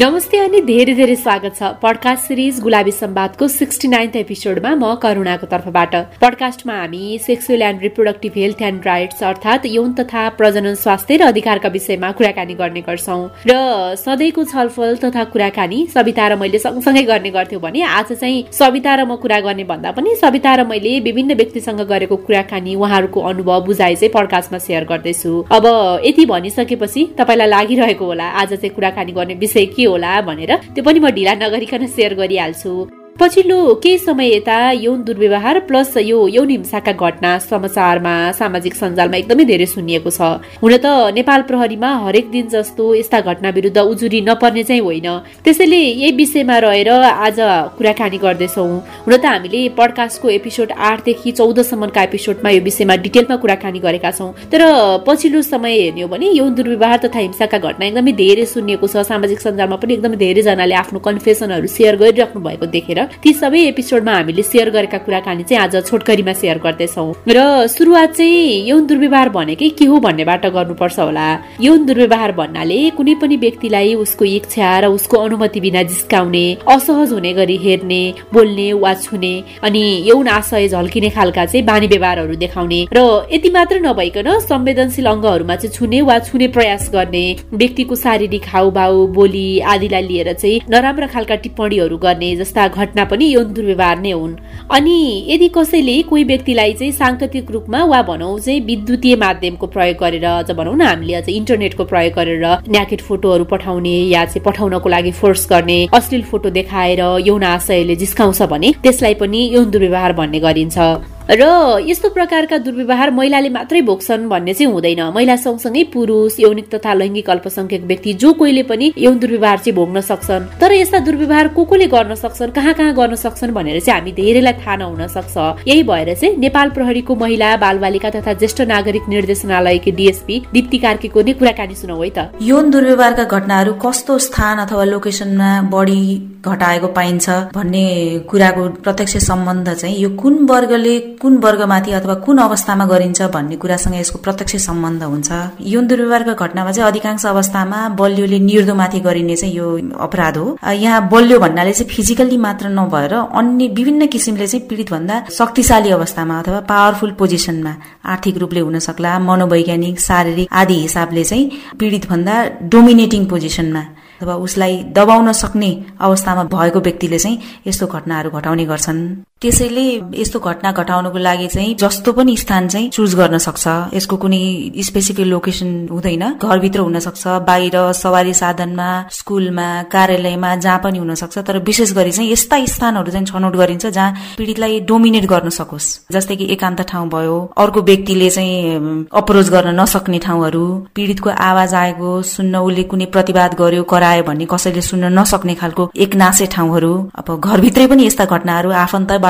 नमस्ते अनि धेरै धेरै स्वागत छ पडकास्ट सिरिज गुलाबी सम्वादको सिक्सटी नाइन्थ एपिसोडमा म करुणाको तर्फबाट। पडकास्टमा हामी sexual and reproductive health and rights अर्थात् यौन तथा प्रजनन स्वास्थ्य र अधिकारका विषयमा कुराकानी गर्ने गर्छौँ। र सधैँको छलफल तथा कुराकानी सविता र मैले सँगसँगै गर्ने गर्थ्यौँ भने आज चाहिँ सविता र म कुरा गर्ने भन्दा पनि सविता र मैले विभिन्न व्यक्तिसँग गरेको कुराकानी उहाँहरूको अनुभव बुझाइ चाहिँ पडकास्टमा सेयर गर्दैछु। अब यति भनिसकेपछि तपाईँलाई लागिरहेको होला आज चाहिँ कुराकानी गर्ने विषय के होला भनेर त्यो पनि म ढिला नगरिकन सेयर गरिहाल्छु। पछिल्लो केही समय यता यौन दुर्व्यवहार प्लस यो यौन हिंसाका घटना समाचारमा सामाजिक सञ्जालमा एकदमै धेरै सुनिएको छ। हुन त नेपाल प्रहरीमा हरेक दिन जस्तो यस्ता घटना विरुद्ध उजुरी नपर्ने चाहिँ होइन। त्यसैले यही विषयमा रहेर आज कुराकानी गर्दैछौ। हुन त हामीले पडकास्टको एपिसोड आठदेखि चौधसम्मका एपिसोडमा यो विषयमा डिटेलमा कुराकानी गरेका छौँ। तर पछिल्लो समय हेर्ने हो भने यौन दुर्व्यवहार तथा हिंसाका घटना एकदमै धेरै सुनिएको छ। सामाजिक सञ्जालमा पनि एकदमै धेरैजनाले आफ्नो कन्फेसनहरू सेयर गरिराख्नु भएको देखेर ती सबै एपिसोडमा हामीले सेयर गरेका कुराकानी चाहिँ आज छोटकरीमा सेयर गर्दैछौ। र सुरुवात चाहिँ यौन दुर्व्यवहार भनेकै के हो भन्नेबाट गर्नुपर्छ होला। यौन दुर्व्यवहार भन्नाले कुनै पनि व्यक्तिलाई उसको इच्छा र उसको अनुमति बिना जिस्काउने असहज हुने गरी हेर्ने बोल्ने वा छुने अनि यौन आशय झल्किने खालका चाहिँ बानी व्यवहारहरू देखाउने र यति मात्र नभइकन संवेदनशील अङ्गहरूमा चाहिँ छुने वा छुने प्रयास गर्ने व्यक्तिको शारीरिक हाउभाउ बोली आदिलाई लिएर चाहिँ नराम्रा खालका टिप्पणीहरू गर्ने जस्ता घटना पनि यौन दुर्व्यवहार नै हुन्। अनि यदि कसैले कोही व्यक्तिलाई चाहिँ साङ्केतिक रूपमा वा भनौँ चाहिँ विद्युतीय माध्यमको प्रयोग गरेर अझ भनौँ न हामीले अझ इन्टरनेटको प्रयोग गरेर न्याकेट फोटोहरू पठाउने या चाहिँ पठाउनको लागि फोर्स गर्ने अश्लील फोटो देखाएर यौन आशयले जिस्काउँछ भने त्यसलाई पनि यौन दुर्व्यवहार भन्ने गरिन्छ। र यस्तो प्रकारका दुर्व्यवहार महिलाले मात्रै भोग्छन् भन्ने चाहिँ हुँदैन। महिला सँगसँगै पुरुष यौनिक तथा लैङ्गिक अल्पसंख्यक व्यक्ति जो कोहीले पनि यौन दुर्व्यवहार चाहिँ भोग्न सक्छन्। तर यस्ता दुर्व्यवहार को कोले गर्न सक्छन् कहाँ कहाँ गर्न सक्छन् भनेर चाहिँ हामी धेरैलाई थाहा नहुन सक्छ। यही भएर चाहिँ नेपाल प्रहरीको महिला बाल बालिका तथा ज्येष्ठ नागरिक निर्देशनालयकी डिएसपी दिप्ती कार्कीको नै कुराकानी सुनौ है त। यौन दुर्व्यवहारका घटनाहरू कस्तो स्थान अथवा लोकेसनमा बढी घटाएको पाइन्छ भन्ने कुराको प्रत्यक्ष सम्बन्ध चाहिँ यो कुन वर्गले कुन वर्गमाथि अथवा कुन अवस्थामा गरिन्छ भन्ने कुरासँग यसको प्रत्यक्ष सम्बन्ध हुन्छ। यौन दुर्व्यवहारको घटनामा चाहिँ अधिकांश अवस्थामा बलियोले निर्दोमाथि गरिने चाहिँ यो अपराध हो। यहाँ बलियो भन्नाले चाहिँ फिजिकल्ली मात्र नभएर अन्य विभिन्न किसिमले चाहिँ पीडित भन्दा शक्तिशाली अवस्थामा अथवा पावरफुल पोजिसनमा आर्थिक रूपले हुन सक्ला मनोवैज्ञानिक शारीरिक आदि हिसाबले चाहिँ पीडित भन्दा डोमिनेटिङ पोजिसनमा अथवा उसलाई दबाउन सक्ने अवस्थामा भएको व्यक्तिले चाहिँ यस्तो घटनाहरू घटाउने गर्छन्। त्यसैले यस्तो घटना घटाउनको लागि चाहिँ जस्तो पनि स्थान चाहिँ चुज गर्न सक्छ। यसको कुनै स्पेसिफिक लोकेसन हुँदैन। घरभित्र हुन सक्छ बाहिर सवारी साधनमा स्कुलमा कार्यालयमा जहाँ पनि हुन सक्छ तर विशेष गरी चाहिँ यस्ता स्थानहरू चाहिँ छनौट गरिन्छ जहाँ पीडितलाई डोमिनेट गर्न सकोस्। जस्तै कि एकान्त ठाउँ भयो अर्को व्यक्तिले चाहिँ अप्रोच गर्न नसक्ने ठाउँहरू पीडितको आवाज आएको सुन्न उसले कुनै प्रतिवाद गर्यो करायो भन्ने कसैले सुन्न नसक्ने खालको एकनासे ठाउँहरू। अब घरभित्रै पनि यस्ता घटनाहरू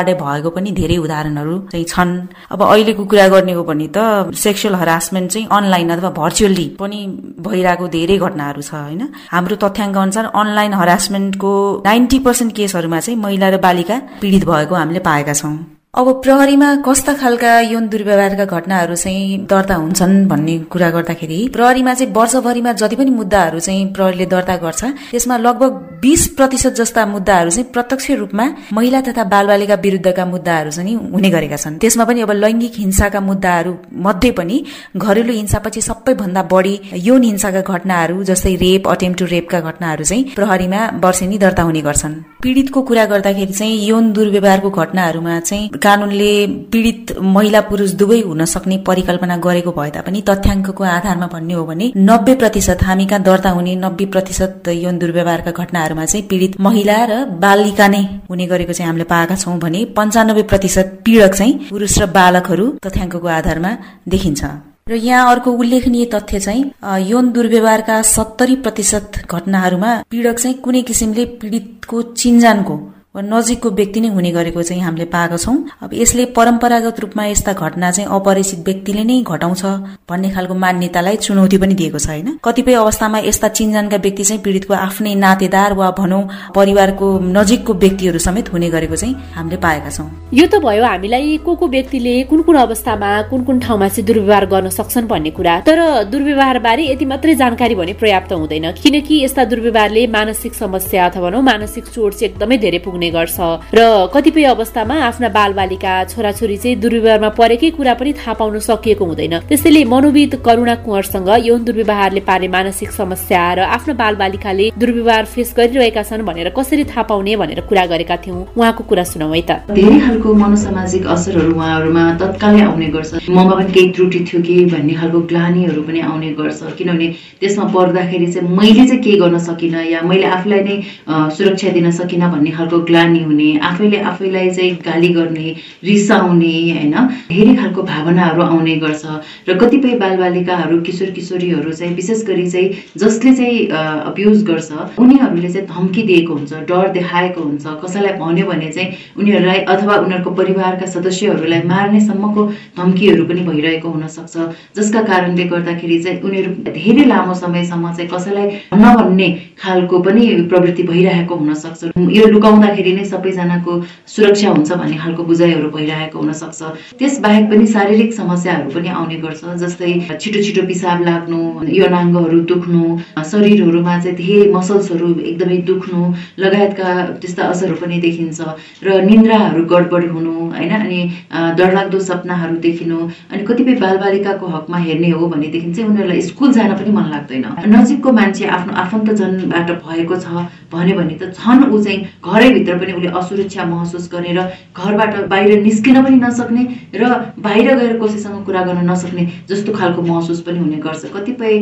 भएको पनि धेरै उदाहरणहरू चाहिँ छन्। अब अहिलेको कुरा गर्ने हो भने त सेक्सुअल हरासमेन्ट चाहिँ अनलाइन अथवा भर्चुअली पनि भइरहेको धेरै घटनाहरू छ होइन? हाम्रो तथ्याङ्क अनुसार अनलाइन हरासमेन्टको नाइन्टी पर्सेन्ट केसहरूमा चाहिँ महिला र बालिका पीडित भएको हामीले पाएका छौँ। अब प्रहरीमा कस्ता खालका यौन दुर्व्यवहारका घटनाहरू चाहिँ दर्ता हुन्छन् भन्ने कुरा गर्दाखेरि प्रहरीमा चाहिँ वर्षभरिमा जति पनि मुद्दाहरू चाहिँ प्रहरीले दर्ता गर्छ त्यसमा लगभग बिस प्रतिशत जस्ता मुद्दाहरू चाहिँ प्रत्यक्ष रूपमा महिला तथा बालबालिका विरुद्धका मुद्दाहरू चाहिँ हुने गरेका छन्। त्यसमा पनि अब लैङ्गिक हिंसाका मुद्दाहरू मध्ये पनि घरेलु हिंसापछि सबैभन्दा बढी यौन हिंसाका घटनाहरू जस्तै रेप अटेम्प टु रेपका घटनाहरू चाहिँ प्रहरीमा वर्षेनी दर्ता हुने गर्छन्। पीडितको कुरा गर्दाखेरि चाहिँ यौन दुर्व्यवहारको घटनाहरूमा चाहिँ कानूनले पीडित महिला पुरुष दुवै हुन सक्ने परिकल्पना गरेको भए तापनि तथ्याङ्कको आधारमा भन्ने हो भने नब्बे प्रतिशत हामी कहाँ दर्ता हुने नब्बे प्रतिशत यौन दुर्व्यवहारका घटनाहरूमा चाहिँ पीडित महिला र बालिका नै हुने गरेको चाहिँ हामीले पाएका छौँ भने पन्चानब्बे प्रतिशत पीड़क चाहिँ पुरुष र बालकहरू तथ्याङ्कको आधारमा देखिन्छ। र यहाँ अर्को उल्लेखनीय तथ्य चाहिँ यौन दुर्व्यवहारका सत्तरी प्रतिशत घटनाहरूमा पीड़क चाहिँ कुनै किसिमले पीडितको चिन्जानको वा नजिकको व्यक्ति नै हुने गरेको चाहिँ हामीले पाएका छौँ। अब यसले परम्परागत रूपमा यस्ता घटना चाहिँ अपरिचित व्यक्तिले नै घटाउँछ भन्ने खालको मान्यतालाई चुनौती पनि दिएको छ होइन? कतिपय अवस्थामा यस्ता चिनजानका व्यक्ति चाहिँ पीडितको आफ्नै नातेदार वा भनौँ परिवारको नजिकको व्यक्तिहरू समेत हुने गरेको चाहिँ हामीले पाएका छौँ। यो त भयो हामीलाई को को व्यक्तिले कुन कुन अवस्थामा कुन कुन ठाउँमा चाहिँ दुर्व्यवहार गर्न सक्छन् भन्ने कुरा। तर दुर्व्यवहार बारे यति मात्रै जानकारी भने पर्याप्त हुँदैन किनकि यस्ता दुर्व्यवहारले मानसिक समस्या अथवा मानसिक चोट चाहिँ एकदमै धेरै पुग्ने हुने गर्छ। र कतिपय अवस्थामा आफ्ना बालबालिका छोराछोरी चाहिँ दुर्व्यवहारमा परेकै कुरा पनि थाहा पाउन सकिएको हुँदैन। त्यसैले मनोविद करुणा कुँवरसँग यौन दुर्व्यवहारले पार्ने मानसिक समस्या र आफ्नो बालबालिकाले दुर्व्यवहार फेस गरिरहेका छन् भनेर कसरी थाहा पाउने भनेर कुरा गरेका थियौँ। उहाँको कुरा सुनौ है त। धेरै खालको मनोसामाजिक असरहरू उहाँहरूमा तत्कालै आउने गर्छ। ममा पनि केही त्रुटि थियो कि भन्ने खालको ग्लानीहरू पनि आउने गर्छ। किनभने त्यसमा पर्दाखेरि चाहिँ मैले चाहिँ केही गर्न सकिनँ या मैले आफूलाई नै सुरक्षा दिन सकिनँ भन्ने खालको ग्लानी हुने आफैले आफैलाई चाहिँ गाली गर्ने रिसाउने होइन? धेरै खालको भावनाहरू आउने गर्छ र कतिपय बालबालिकाहरू किशोर किशोरीहरू चाहिँ विशेष गरी चाहिँ जसले चाहिँ अब्युज गर्छ उनीहरूले चाहिँ धम्की दिएको हुन्छ डर देखाएको हुन्छ। कसैलाई भन्यो भने चाहिँ उनीहरूलाई अथवा उनीहरूको परिवारका सदस्यहरूलाई मार्नेसम्मको धम्कीहरू पनि भइरहेको हुनसक्छ। जसका कारणले गर्दाखेरि चाहिँ उनीहरू धेरै लामो समयसम्म चाहिँ कसैलाई नभन्ने खालको पनि प्रवृत्ति भइरहेको हुनसक्छ। यो लुकाउँदाखेरि गर्दाखेरि नै सबैजनाको सुरक्षा हुन्छ भन्ने खालको बुझाइहरू भइरहेको हुनसक्छ। त्यसबाहेक पनि शारीरिक समस्याहरू पनि आउने गर्छ जस्तै छिटो छिटो पिसाब लाग्नु यौनाङ्गहरू दुख्नु शरीरहरूमा चाहिँ धेरै मसल्सहरू एकदमै दुख्नु लगायतका त्यस्ता असरहरू पनि देखिन्छ र निन्द्राहरू गडबड हुनु होइन? अनि डरलाग्दो सपनाहरू देखिनु अनि कतिपय बालबालिकाको हकमा हेर्ने हो भनेदेखि चाहिँ उनीहरूलाई स्कुल जान पनि मन लाग्दैन। नजिकको मान्छे आफ्नो आफन्तजनबाट भएको छ भन्यो भने त छन् ऊ चाहिँ घरैभित्र भित्र पनि उसले असुरक्षा महसुस गरेर घरबाट बाहिर निस्किन पनि नसक्ने र बाहिर गएर कसैसँग कुरा गर्न नसक्ने जस्तो खालको महसुस पनि हुने गर्छ। कतिपय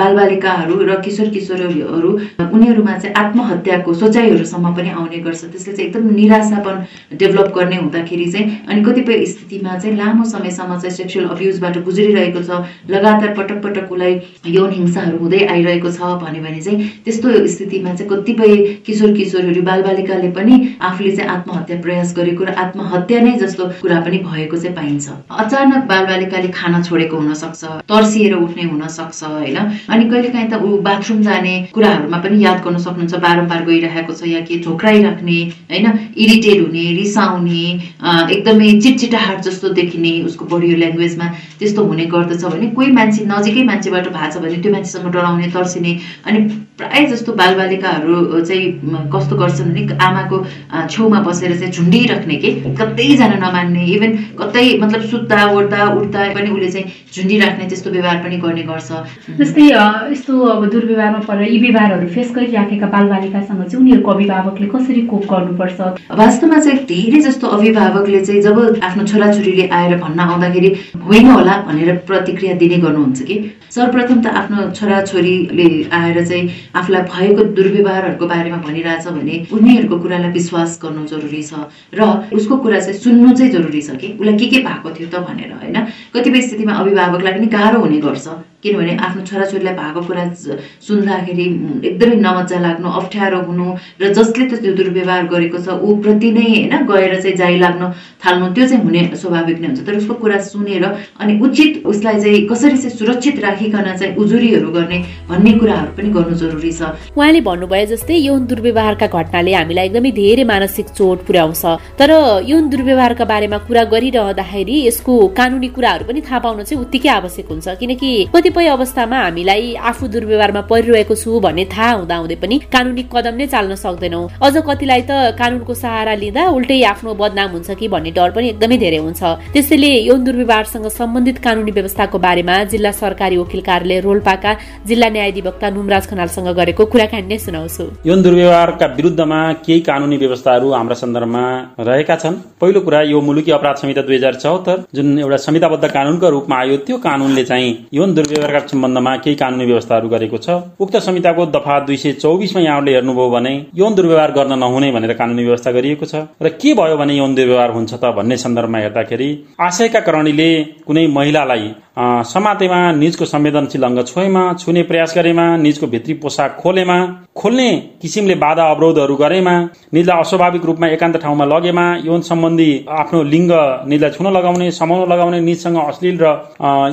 बालबालिकाहरू र किशोर किशोरीहरू उनीहरूमा चाहिँ आत्महत्याको सोचाइहरूसम्म पनि आउने गर्छ। त्यसले चाहिँ एकदम निराशापन डेभलप गर्ने हुँदाखेरि चाहिँ अनि कतिपय स्थितिमा चाहिँ लामो समयसम्म चाहिँ सेक्सुअल अब्युजबाट गुज्रिरहेको छ लगातार पटक पटक उसलाई यौन हिंसाहरू हुँदै आइरहेको छ भन्यो भने चाहिँ त्यस्तो स्थितिमा चाहिँ कतिपय किशोर किशोरहरू बालबालिकाले पनि आफूले चाहिँ आत्महत्या प्रयास गरेको र आत्महत्या नै जस्तो कुरा पनि भएको चाहिँ पाइन्छ। अचानक बालबालिकाले खाना छोडेको हुनसक्छ तर्सिएर उठ्ने हुनसक्छ होइन? अनि कहिलेकाहीँ त ऊ बाथरुम जाने कुराहरूमा पनि याद गर्न सक्नुहुन्छ बारम्बार गइरहेको छ या के ठोक्राइराख्ने होइन? इरिटेट हुने रिसाउने एकदमै चिटचिटाहाट जस्तो देखिने उसको बडी ल्याङ्ग्वेजमा त्यस्तो हुने गर्दछ भने कोही मान्छे नजिकै मान्छेबाट भएको छ भने त्यो मान्छेसँग डराउने तर्सिने अनि प्रायः जस्तो बालबालिकाहरू चाहिँ कस्तो गर्छन् भने आमाको छेउमा बसेर चाहिँ झुन्डिराख्ने के कतै जान नमान्ने इभन कतै मतलब सुत्दा ओर्दा उठ्दा पनि उसले चाहिँ झुन्डिराख्ने त्यस्तो व्यवहार पनि गर्ने गर्छ। जस्तै यस्तो अब दुर्व्यवहारमा परेर यी व्यवहारहरू फेस गरिराखेका बालबालिकासँग चाहिँ उनीहरूको अभिभावकले कसरी कोप गर्नुपर्छ? वास्तवमा चाहिँ धेरै जस्तो अभिभावकले चाहिँ जब आफ्नो छोराछोरीले आएर भन्न आउँदाखेरि होइन होला भनेर प्रतिक्रिया दिने गर्नुहुन्छ कि? सर्वप्रथम त आफ्नो छोराछोरीले आएर चाहिँ आफूलाई भएको दुर्व्यवहारहरूको बारेमा भनिरहेछ भने उनीहरूको कुरालाई विश्वास गर्नु जरुरी छ र उसको कुरा चाहिँ सुन्नु चाहिँ जरुरी छ कि उसलाई के के भएको थियो त भनेर होइन? कतिपय स्थितिमा अभिभावकलाई पनि गाह्रो हुने गर्छ। किनभने आफ्नो छोराछोरीलाई भएको कुरा सुन्दाखेरि एकदमै नमजा लाग्नु अप्ठ्यारो हुनु र जसले त त्यो दुर्व्यवहार गरेको छ ऊ प्रति नै होइन गएर चाहिँ जाइ लाग्न थाल्नु त्यो चाहिँ हुने स्वाभाविक नै हुन्छ। तर उसको कुरा सुनेर अनि उचित उसलाई चाहिँ कसरी चाहिँ सुरक्षित राखिकन चाहिँ उजुरीहरू गर्ने भन्ने कुराहरू पनि गर्नु जरुरी छ। उहाँले भन्नुभयो जस्तै यौन दुर्व्यवहारका घटनाले हामीलाई एकदमै धेरै मानसिक चोट पुर्याउँछ। तर यौन दुर्व्यवहारका बारेमा कुरा गरिरहँदाखेरि यसको कानुनी कुराहरू पनि थाहा पाउन चाहिँ उत्तिकै आवश्यक हुन्छ। किनकि कतिपय अवस्थामा हामीलाई आफू दुर्व्यवहारमा परिरहेको छु भन्ने थाहा हुँदा हुँदै पनि कानुनी कदम नै चाल्न सक्दैनौ। अझ कतिलाई त कानुनको सहारा लिँदा उल्टै आफ्नो बदनाम हुन्छ कि भन्ने डर पनि एकदमै धेरै हुन्छ। त्यसैले यौन दुर्व्यवहारसँग सम्बन्धित कानुनी व्यवस्थाको बारेमा जिल्ला सरकारी वकिल कार्यालय रोल्पाका जिल्ला न्यायाधिवक्ता नुमराज खनालसँग गरेको कुराकानी नै सुनाउँछु। यौन दुर्व्यवहारका विरुद्धमा केही कानुनी व्यवस्थाहरू हाम्रा सन्दर्भमा रहेका छन्। पहिलो कुरा यो मुलुकी अपराध संहिता दुई हजार चौहत्तर जुन एउटा संहिताबद्ध कानूनको रूपमा आयो त्यो कानूनले चाहिँ यौन दुर्व्यवहारका सम्बन्धमा केही कानुनी व्यवस्थाहरू गरेको छ। उक्त संहिताको दफा दुई सय चौबिसमा यहाँले हेर्नुभयो भने यौन दुर्व्यवहार गर्न नहुने भनेर कानुनी व्यवस्था गरिएको छ। र के भयो भने यौन दुर्व्यवहार हुन्छ त भन्ने सन्दर्भमा हेर्दाखेरि आशयका करणीले कुनै महिलालाई समातेमा निजको संवेदनशील अङ्ग छोएमा छुने प्रयास गरेमा निजको भित्री पोसाक खोलेमा खोल्ने किसिमले बाधा अवरोधहरू गरेमा निजलाई अस्वाभाविक रूपमा एकान्त ठाउँमा लगेमा यौन सम्बन्धी आफ्नो लिङ्ग निजलाई छुन लगाउने समाउन लगाउने निजसँग अश्लील र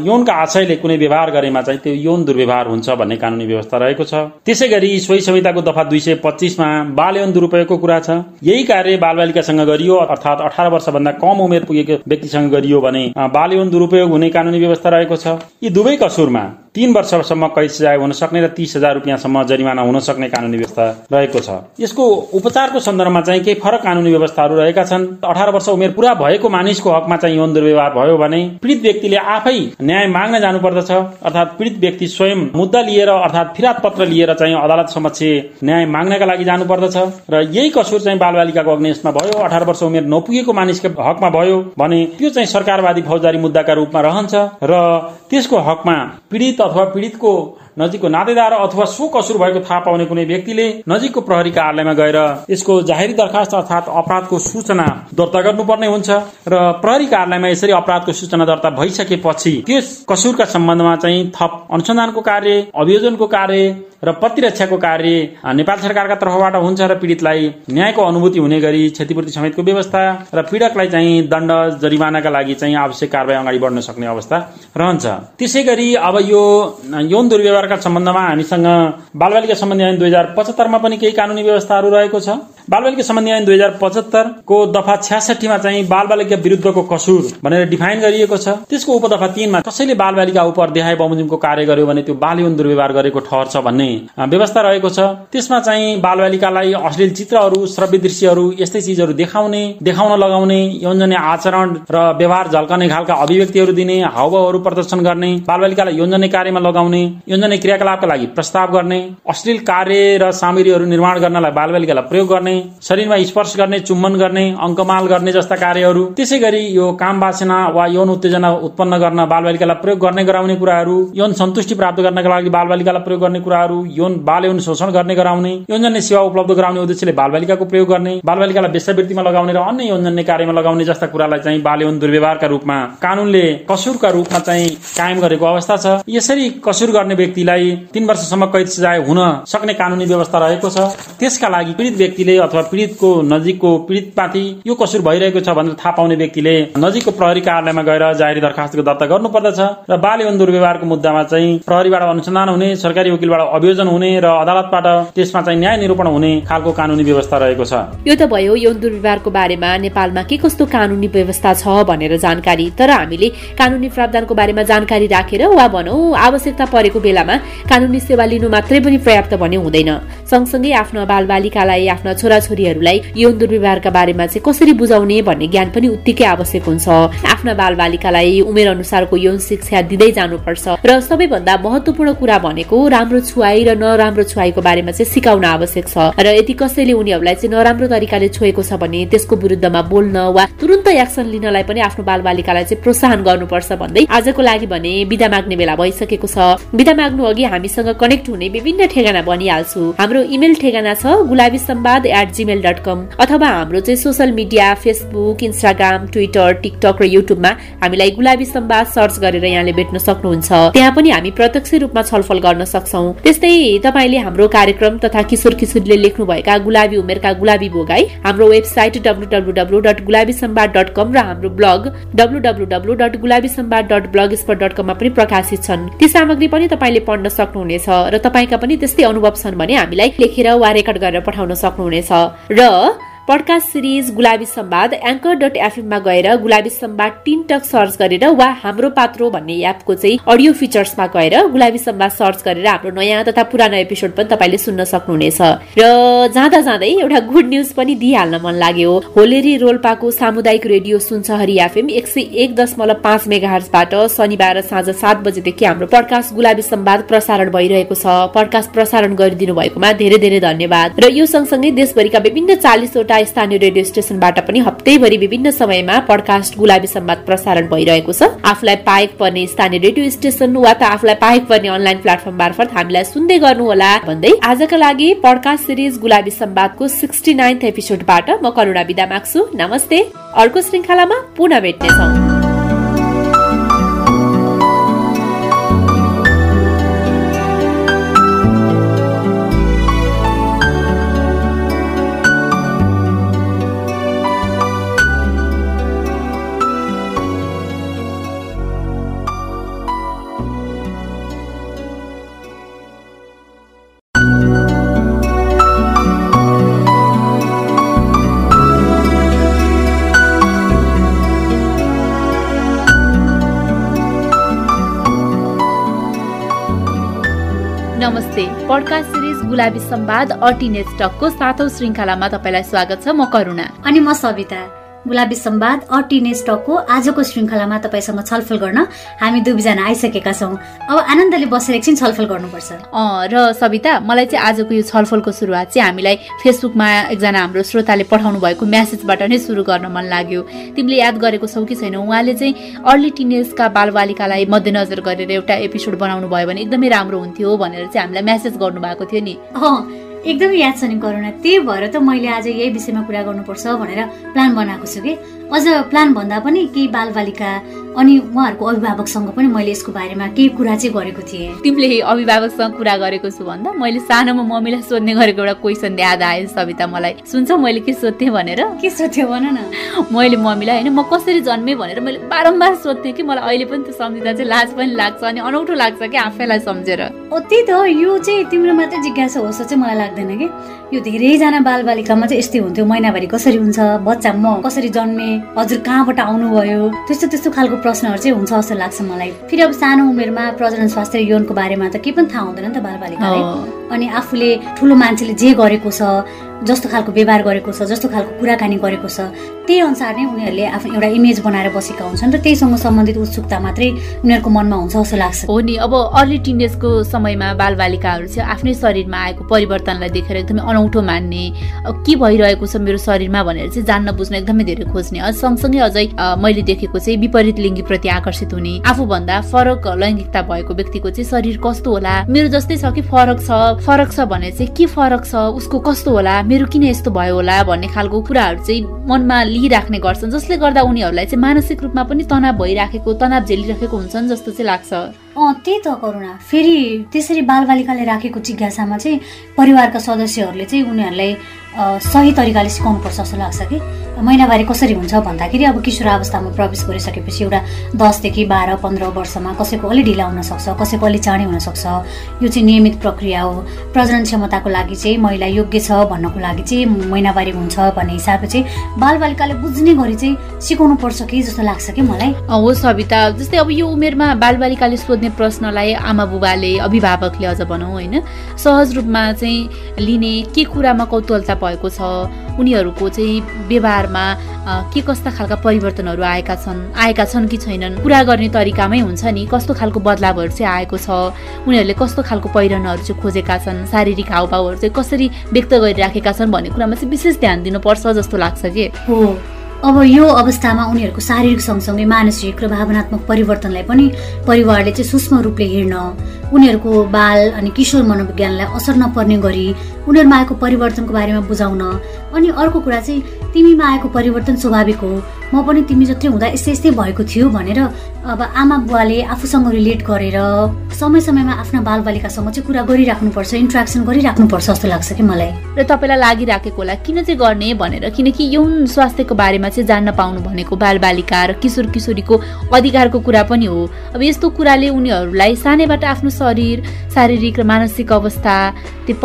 यौनका आशयले कुनै व्यवहार गरेमा चाहिँ त्यो यौन दुर्व्यवहार हुन्छ भन्ने कानुनी व्यवस्था रहेको छ। त्यसै गरी सोही संहिताको दफा दुई सय पच्चिसमा बाल यौन दुरुपयोगको कुरा छ। यही कार्य बालबालिकासँग गरियो अर्थात् अठार वर्षभन्दा कम उमेर पुगेको व्यक्तिसँग गरियो भने बाल यौन दुरुपयोग हुने कानुनी व्यवस्था रहेको छ। यी दुवै कसुरमा तीन वर्षसम्म कैद सजाय हुन सक्ने र तीस हजार रुपियाँसम्म जरिमाना हुन सक्ने कानुनी व्यवस्था रहेको छ। यसको उपचारको सन्दर्भमा चाहिँ केही फरक कानुनी व्यवस्थाहरू रहेका छन्। अठार वर्ष उमेर पूरा भएको मानिसको हकमा चाहिँ यौन दुर्व्यवहार भयो भने पीडित व्यक्तिले आफै न्याय माग्न जानुपर्दछ। अर्थात् पीडित व्यक्ति स्वयं मुद्दा लिएर अर्थात् फिरात पत्र लिएर चाहिँ अदालत समक्ष न्याय माग्नका लागि जानुपर्दछ। र यही कसुर चाहिँ बालबालिकाको अग्निशमा भयो। अठार वर्ष उमेर नपुगेको मानिसको हकमा भयो भने त्यो चाहिँ सरकारवादी फौजदारी मुद्दाका रूपमा रहन्छ। र त्यसको हकमा पीडित अथवा पीडितको नजिकको नातेदार अथवा सो कसुर भएको थाहा पाउने कुनै व्यक्तिले नजिकको प्रहरी कार्यालयमा गएर यसको जाहेरी दरखास्त अर्थात् अपराधको सूचना दर्ता गर्नुपर्ने हुन्छ र प्रहरी कार्यालयमा यसरी अपराधको सूचना दर्ता भइसकेपछि त्यस कसुरका सम्बन्धमा चाहिँ थप अनुसन्धानको कार्य अभियोजनको कार्य र प्रतिरक्षाको कार्य नेपाल सरकारका तर्फबाट हुन्छ र पीडितलाई न्यायको अनुभूति हुने गरी क्षतिपूर्ति समेतको व्यवस्था र पीडकलाई चाहिँ दण्ड जरिमानाका लागि चाहिँ आवश्यक कारवाही अगाडि बढ्न सक्ने अवस्था रहन्छ। त्यसै गरी अब यो यौन दुर्व्यवहारका सम्बन्धमा हामीसँग बालबालिका सम्बन्धी ऐन दुई हजार पचहत्तरमा पनि केही कानुनी व्यवस्थाहरू रहेको छ। बालबालिका सम्बन्धी ऐन दुई हजार पचहत्तरको दफा छ्यासठीमा चाहिँ बालबालिका विरुद्धको कसुर भनेर डिफाइन गरिएको छ। त्यसको उपदफा तीनमा कसैले बालबालिका उप देहाय बमोजिमको कार्य गर्यो भने त्यो बाल यौन दुर्व्यवहार गरेको ठहर छ भन्ने व्यवस्था रहेको छ। त्यसमा चाहिँ बालबालिकालाई अश्लील चित्रहरू श्रव्य दृश्यहरू यस्तै चिजहरू देखाउने देखाउन लगाउने यौनजन्य आचरण र व्यवहार झल्कने खालका अभिव्यक्तिहरू दिने हावभावहरू प्रदर्शन गर्ने बालबालिकालाई यौनजन्य कार्यमा लगाउने यौनजन्य क्रियाकलापका लागि प्रस्ताव गर्ने अश्लील कार्य र सामग्रीहरू निर्माण गर्नलाई बालबालिकालाई प्रयोग गर्ने शरीरमा स्पर्श गर्ने चुम्बन गर्ने अङ्कमाल गर्ने जस्ता कार्यहरू। त्यसै गरी यो काम वासना वा यौन उत्तेजना उत्पन्न गर्न बालबालिकालाई प्रयोग गर्ने गराउने कुराहरू यौन सन्तुष्टि प्राप्त गर्नका लागि बालबालिकालाई प्रयोग गर्ने कुराहरू यौन बाल यौन शोषण गर्ने गराउने यौनजन्य सेवा उपलब्ध गराउने उद्देश्यले बालबालिकाको प्रयोग गर्ने बालबालिकालाई वेश्यावृत्तिमा लगाउने र अन्य यौनजन्य कार्यमा लगाउने जस्ता कुरालाई चाहिँ बाल यौन दुर्व्यवहारका रूपमा कानूनले कसुरका रूपमा चाहिँ कायम गरेको अवस्था छ। यसरी कसुर गर्ने व्यक्तिलाई तीन वर्षसम्म कैद सजाय हुन सक्ने कानूनी व्यवस्था रहेको छ। त्यसका लागि पीडित व्यक्तिले अथवा पीडितको नजिकको पीडितमाथि यो कसुर भइरहेको छ भनेर थाहा पाउने व्यक्तिले नजिकको प्रहरी कार्यालयमा गएर जाहेरी दरखास्तको दर्ता गर्नुपर्दछ र बाल यौन दुर्व्यवहारको मुद्दामा चाहिँ प्रहरीबाट अनुसन्धान हुने सरकारी वकिलबाट अभियोजन हुने र अदालतबाट त्यसमा चाहिँ न्याय निरूपण हुने खालको कानुनी व्यवस्था रहेको छ। यो त भयो यौन दुर्व्यवहारको बारेमा नेपालमा के कस्तो कानुनी व्यवस्था छ भनेर जानकारी। तर हामीले कानुनी प्रावधानको बारेमा जानकारी राखेर वा भनौँ आवश्यकता परेको बेलामा कानुनी सेवा लिनु मात्रै पनि पर्याप्त भने हुँदैन। सँगसँगै आफ्नो बालबालिकालाई आफ्ना छोराछोरीहरूलाई यौन दुर्व्यवहारका बारेमा चाहिँ कसरी बुझाउने भन्ने ज्ञान पनि उत्तिकै आवश्यक हुन्छ। आफ्ना बालबालिकालाई उमेर अनुसारको यौन शिक्षा दिँदै जानुपर्छ र सबैभन्दा महत्वपूर्ण कुरा भनेको राम्रो छुवाई र नराम्रो छुवाईको बारेमा चाहिँ सिकाउन आवश्यक छ र यदि कसैले उनीहरूलाई चाहिँ नराम्रो तरिकाले छोएको छ भने त्यसको विरुद्धमा बोल्न वा तुरन्त एक्सन लिनलाई पनि आफ्नो बालबालिकालाई चाहिँ प्रोत्साहन गर्नुपर्छ भन्दै आजको लागि भने बिदा माग्ने बेला भइसकेको छ। बिदा माग्नु अघि हामीसँग कनेक्ट हुने विभिन्न ठेगाना बनिहाल्छु। हाम्रो इमेल ठेगाना छ Gulabi Sambad at Gmail dot com अथवा हाम्रो चाहिँ social media Facebook Instagram Twitter TikTok र युट्युबमा हामीलाई गुलाबी सम्वाद सर्च गरेर यहाँले भेट्न सक्नुहुन्छ। त्यहाँ पनि हामी प्रत्यक्ष रूपमा छलफल गर्न सक्छौ। त्यस्तै तपाईँले हाम्रो कार्यक्रम तथा किशोर किशोरीले लेख्नुभएका गुलाबी उमेरका गुलाबी बोगाई हाम्रो website W dot Gulabi Sambad dot com र हाम्रो blog W dot Gulabi Sambad dot blogspot dot कममा पनि प्रकाशित छन्। ती सामग्री पनि तपाईँले पढ्न सक्नुहुनेछ र तपाईँका पनि त्यस्तै अनुभव छन् भने हामीलाई लेखेर वा रेकर्ड गरेर पठाउन सक्नुहुनेछ। र podcast series Gulabi Sambad anchor dot एफएममा गएर Gulabi Sambad teen talk search गरेर वा हाम्रो पात्रो भन्ने एपको चाहिँ अडियो फिचर्समा गएर गुलाबी सम्वाद सर्च गरेर हाम्रो नयाँ तथा पुरानो एपिसोड पनि तपाईँले सुन्न सक्नुहुनेछ। र जाँदा जाँदै एउटा गुड न्युज पनि दिइहाल्न मन लाग्यो। होलेरी रोल्पाको सामुदायिक रेडियो सुनसहरी एफएम एक सय एक दशमलव पाँच मेगाहरबाट शनिबार साँझ सात बजेदेखि हाम्रो पडकास्ट गुलाबी सम्वाद प्रसारण भइरहेको छ। पडकास्ट प्रसारण गरिदिनु भएकोमा धेरै धेरै धन्यवाद। र यो सँगसँगै देशभरिका विभिन्न चालिसवटा स्थानीय रेडियो स्टेशनबाट पनि हप्तैभरि विभिन्न समयमा पडकास्ट गुलाबी सम्वाद प्रसारण भइरहेको छ। आफूलाई पाएक पर्ने स्थानीय रेडियो स्टेशन वा त आफूलाई पाएक पर्ने अनलाइन प्लेटफर्म मार्फत हामीलाई सुन्दै गर्नुहोला भन्दै आजका लागि पडकास्ट सिरिज गुलाबी सम्वादको सिक्सटी नाइन्थ एपिसोडबाट म करुणा विदा माग्छु। नमस्ते। अर्को श्रृङ्खलामा पुनः भेट्नेछौँ। पडकास्ट सिरिज गुलाबी संवाद अर्टिनेट टकको सातौं श्रृङ्खलामा तपाईँलाई स्वागत छ म करुणा। अनि म सविता। गुलाबी सम्वाद अटिने स्टकको आजको श्रृङ्खलामा तपाईँसँग छलफल गर्न हामी दुईजना आइसकेका छौँ। अब आनन्दले बसेर एकछिन छलफल गर्नुपर्छ। र सविता मलाई चाहिँ आजको यो छलफलको सुरुवात चाहिँ हामीलाई फेसबुकमा एकजना हाम्रो श्रोताले पठाउनु भएको म्यासेजबाट नै सुरु गर्न मन लाग्यो। तिमीले याद गरेको छौ कि छैन? उहाँले चाहिँ अर्ली टिनेजका बालबालिकालाई मध्यनजर गरेर एउटा एपिसोड बनाउनु भयो भने एकदमै राम्रो हुन्थ्यो भनेर चाहिँ हामीलाई म्यासेज गर्नुभएको थियो नि। एकदमै याद छ नि करुणा त्यही भएर त मैले आज यही विषयमा कुरा गर्नुपर्छ भनेर प्लान बनाएको छु कि। अझ प्लान भन्दा पनि केही बालबालिका अनि उहाँहरूको अभिभावकसँग पनि मैले यसको बारेमा केही कुरा चाहिँ गरेको थिएँ। तिमीले अभिभावकसँग कुरा गरेको छु भन्दा मैले सानोमा मम्मीलाई सोध्ने गरेको एउटा क्वेसन याद आयो सविता मलाई। सुन्छौ मैले के सोध्थेँ भनेर? के सोध्थ्यो भन न? मैले मम्मीलाई होइन म कसरी जन्मेँ भनेर मैले बारम्बार सोध्थेँ कि मलाई अहिले पनि त्यो सम्झिँदा चाहिँ लाज पनि लाग्छ अनि अनौठो लाग्छ कि आफैलाई सम्झेर। त्यही त यो चाहिँ तिम्रो मात्रै जिज्ञासा होस् चाहिँ मलाई लाग्दैन कि। यो धेरैजना बालबालिकामा चाहिँ यस्तै हुन्थ्यो महिनाभरि कसरी हुन्छ बच्चा म कसरी जन्मे हजुर कहाँबाट आउनुभयो त्यस्तो त्यस्तो खालको प्रश्नहरू चाहिँ हुन्छ जस्तो लाग्छ मलाई। फेरि अब सानो उमेरमा प्रजनन स्वास्थ्य यौनको बारेमा त केही पनि थाहा हुँदैन नि त बालबालिकालाई अनि आफूले ठुलो मान्छेले जे गरेको छ जस्तो खालको व्यवहार गरेको छ जस्तो खालको कुराकानी गरेको छ त्यही अनुसार नै उनीहरूले आफ्नो एउटा इमेज बनाएर बसेका हुन्छन् र त्यहीसँग सम्बन्धित उत्सुकता मात्रै उनीहरूको मनमा हुन्छ जस्तो लाग्छ। हो नि अब अर्ली टिनेजको समयमा बालबालिकाहरू चाहिँ आफ्नै शरीरमा आएको परिवर्तनलाई देखेर एकदमै अनौठो मान्ने के भइरहेको छ मेरो शरीरमा भनेर चाहिँ जान्न बुझ्न एकदमै धेरै खोज्ने। सँगसँगै अझै मैले देखेको चाहिँ विपरीत लिङ्गीप्रति आकर्षित हुने आफूभन्दा फरक लैङ्गिकता भएको व्यक्तिको चाहिँ शरीर कस्तो होला? मेरो जस्तै छ कि फरक छ। फरक छ भने चाहिँ के फरक छ? उसको कस्तो होला? मेरो किन यस्तो भयो होला भन्ने खालको कुराहरू चाहिँ मनमा लिइराख्ने गर्छन् जसले गर्दा उनीहरूलाई चाहिँ मानसिक रूपमा पनि तनाव भइराखेको तनाव झेलिराखेको हुन्छन् जस्तो चाहिँ लाग्छ। अँ त्यही त करुणा। फेरि त्यसरी बालबालिकाले राखेको जिज्ञासामा चाहिँ परिवारका सदस्यहरूले चाहिँ उनीहरूलाई सही तरिकाले सिकाउनुपर्छ जस्तो लाग्छ कि। महिनावारी कसरी हुन्छ भन्दाखेरि अब किशोर अवस्थामा प्रवेश गरिसकेपछि एउटा दसदेखि बाह्र पन्ध्र वर्षमा कसैको अलि ढिला हुनसक्छ कसैको अलि चाँडै हुनसक्छ। यो चाहिँ नियमित प्रक्रिया हो। प्रजनन क्षमताको लागि चाहिँ महिला योग्य छ भन्नको लागि चाहिँ महिनावारी हुन्छ भन्ने हिसाबले चाहिँ बालबालिकाले बुझ्ने गरी चाहिँ सिकाउनु पर्छ कि जस्तो लाग्छ कि मलाई? हो सविता जस्तै अब यो उमेरमा बालबालिकाले सोध्ने प्रश्नलाई आमा बुबाले अभिभावकले अझ भनौँ होइन सहज रूपमा चाहिँ लिने के कुरामा कौतूहलता भएको छ उनीहरूको चाहिँ व्यवहारमा के कस्ता खालका परिवर्तनहरू आएका छन् आएका छन् कि छैनन् कुरा गर्ने तरिकामै हुन्छ नि कस्तो खालको बदलावहरू चाहिँ आएको छ उनीहरूले कस्तो खालको पहिरनहरू चाहिँ खोजेका छन् शारीरिक हावभावहरू चाहिँ कसरी व्यक्त गरिराखेका छन् भन्ने कुरामा चाहिँ विशेष ध्यान दिनुपर्छ जस्तो लाग्छ कि? हो। अब यो अवस्थामा उनीहरूको शारीरिक सँगसँगै मानसिक र भावनात्मक परिवर्तनलाई पनि परिवारले चाहिँ सूक्ष्म रूपले हेर्न उनीहरूको बाल अनि किशोर मनोविज्ञानलाई असर नपर्ने गरी उनीहरूमा आएको परिवर्तनको बारेमा बुझाउन। अनि अर्को कुरा चाहिँ तिमीमा आएको परिवर्तन स्वाभाविक हो। म पनि तिमी जत्रै हुँदा यस्तै यस्तै भएको थियो भनेर अब आमा बुवाले आफूसँग रिलेट गरेर समय समयमा आफ्ना बालबालिकासँग चाहिँ कुरा गरिराख्नुपर्छ इन्ट्रेक्सन गरिराख्नुपर्छ जस्तो लाग्छ कि मलाई। र तपाईँलाई लागिराखेको होला किन चाहिँ गर्ने भनेर? किनकि यौन स्वास्थ्यको बारेमा चाहिँ जान्न पाउनु भनेको बालबालिका र किशोर किशोरीको अधिकारको कुरा पनि हो। अब यस्तो कुराले उनीहरूलाई सानैबाट आफ्नो शरीर शारीरिक र मानसिक अवस्था त्यो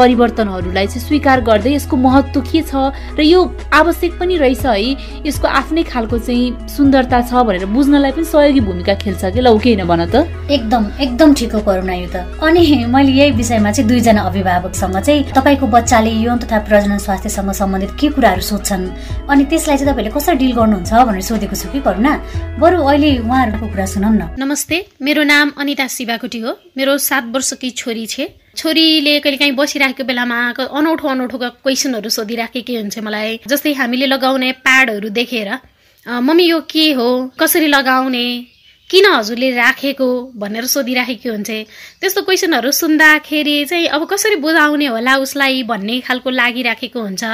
परिवर्तनहरूलाई चाहिँ स्वीकार गर्दै यसको महत्त्व के छ र यो आवश्यक पनि रहेछ है? यसको आफ्नै खालको चाहिँ सुन्दरता छ भनेर बुझ्नलाई पनि सहयोगी भूमिका खेल्छ कि? लौ के भन त। एकदम एकदम ठिक हो करुणा यो त। अनि मैले यही विषयमा चाहिँ दुईजना अभिभावकसँग चाहिँ तपाईँको बच्चाले यौन तथा प्रजनन स्वास्थ्यसँग सम्बन्धित के कुराहरू सोध्छन्? अनि त्यसलाई चाहिँ तपाईँले कसरी डिल गर्नुहुन्छ भनेर सोधेको छु कि करुणा? बरु अहिले उहाँहरूको कुरा सुनौ न। नमस्ते मेरो नाम अनिता शिवाकोटी हो। मेरो सात वर्षकी छोरी छ। छोरीले कहिले काहीँ बसिराखेको बेलामा अनौठो अनौठो क्वेसनहरू सोधिराखेकै हुन्छ मलाई। जस्तै हामीले लगाउने प्याडहरू देखेर मम्मी यो के हो? कसरी लगाउने? किन हजुरले राखेको भनेर सोधिराखेको हुन्छ त्यस्तो क्वेसनहरू सुन्दाखेरि चाहिँ अब कसरी बुझाउने होला उसलाई भन्ने खालको लागिराखेको हुन्छ।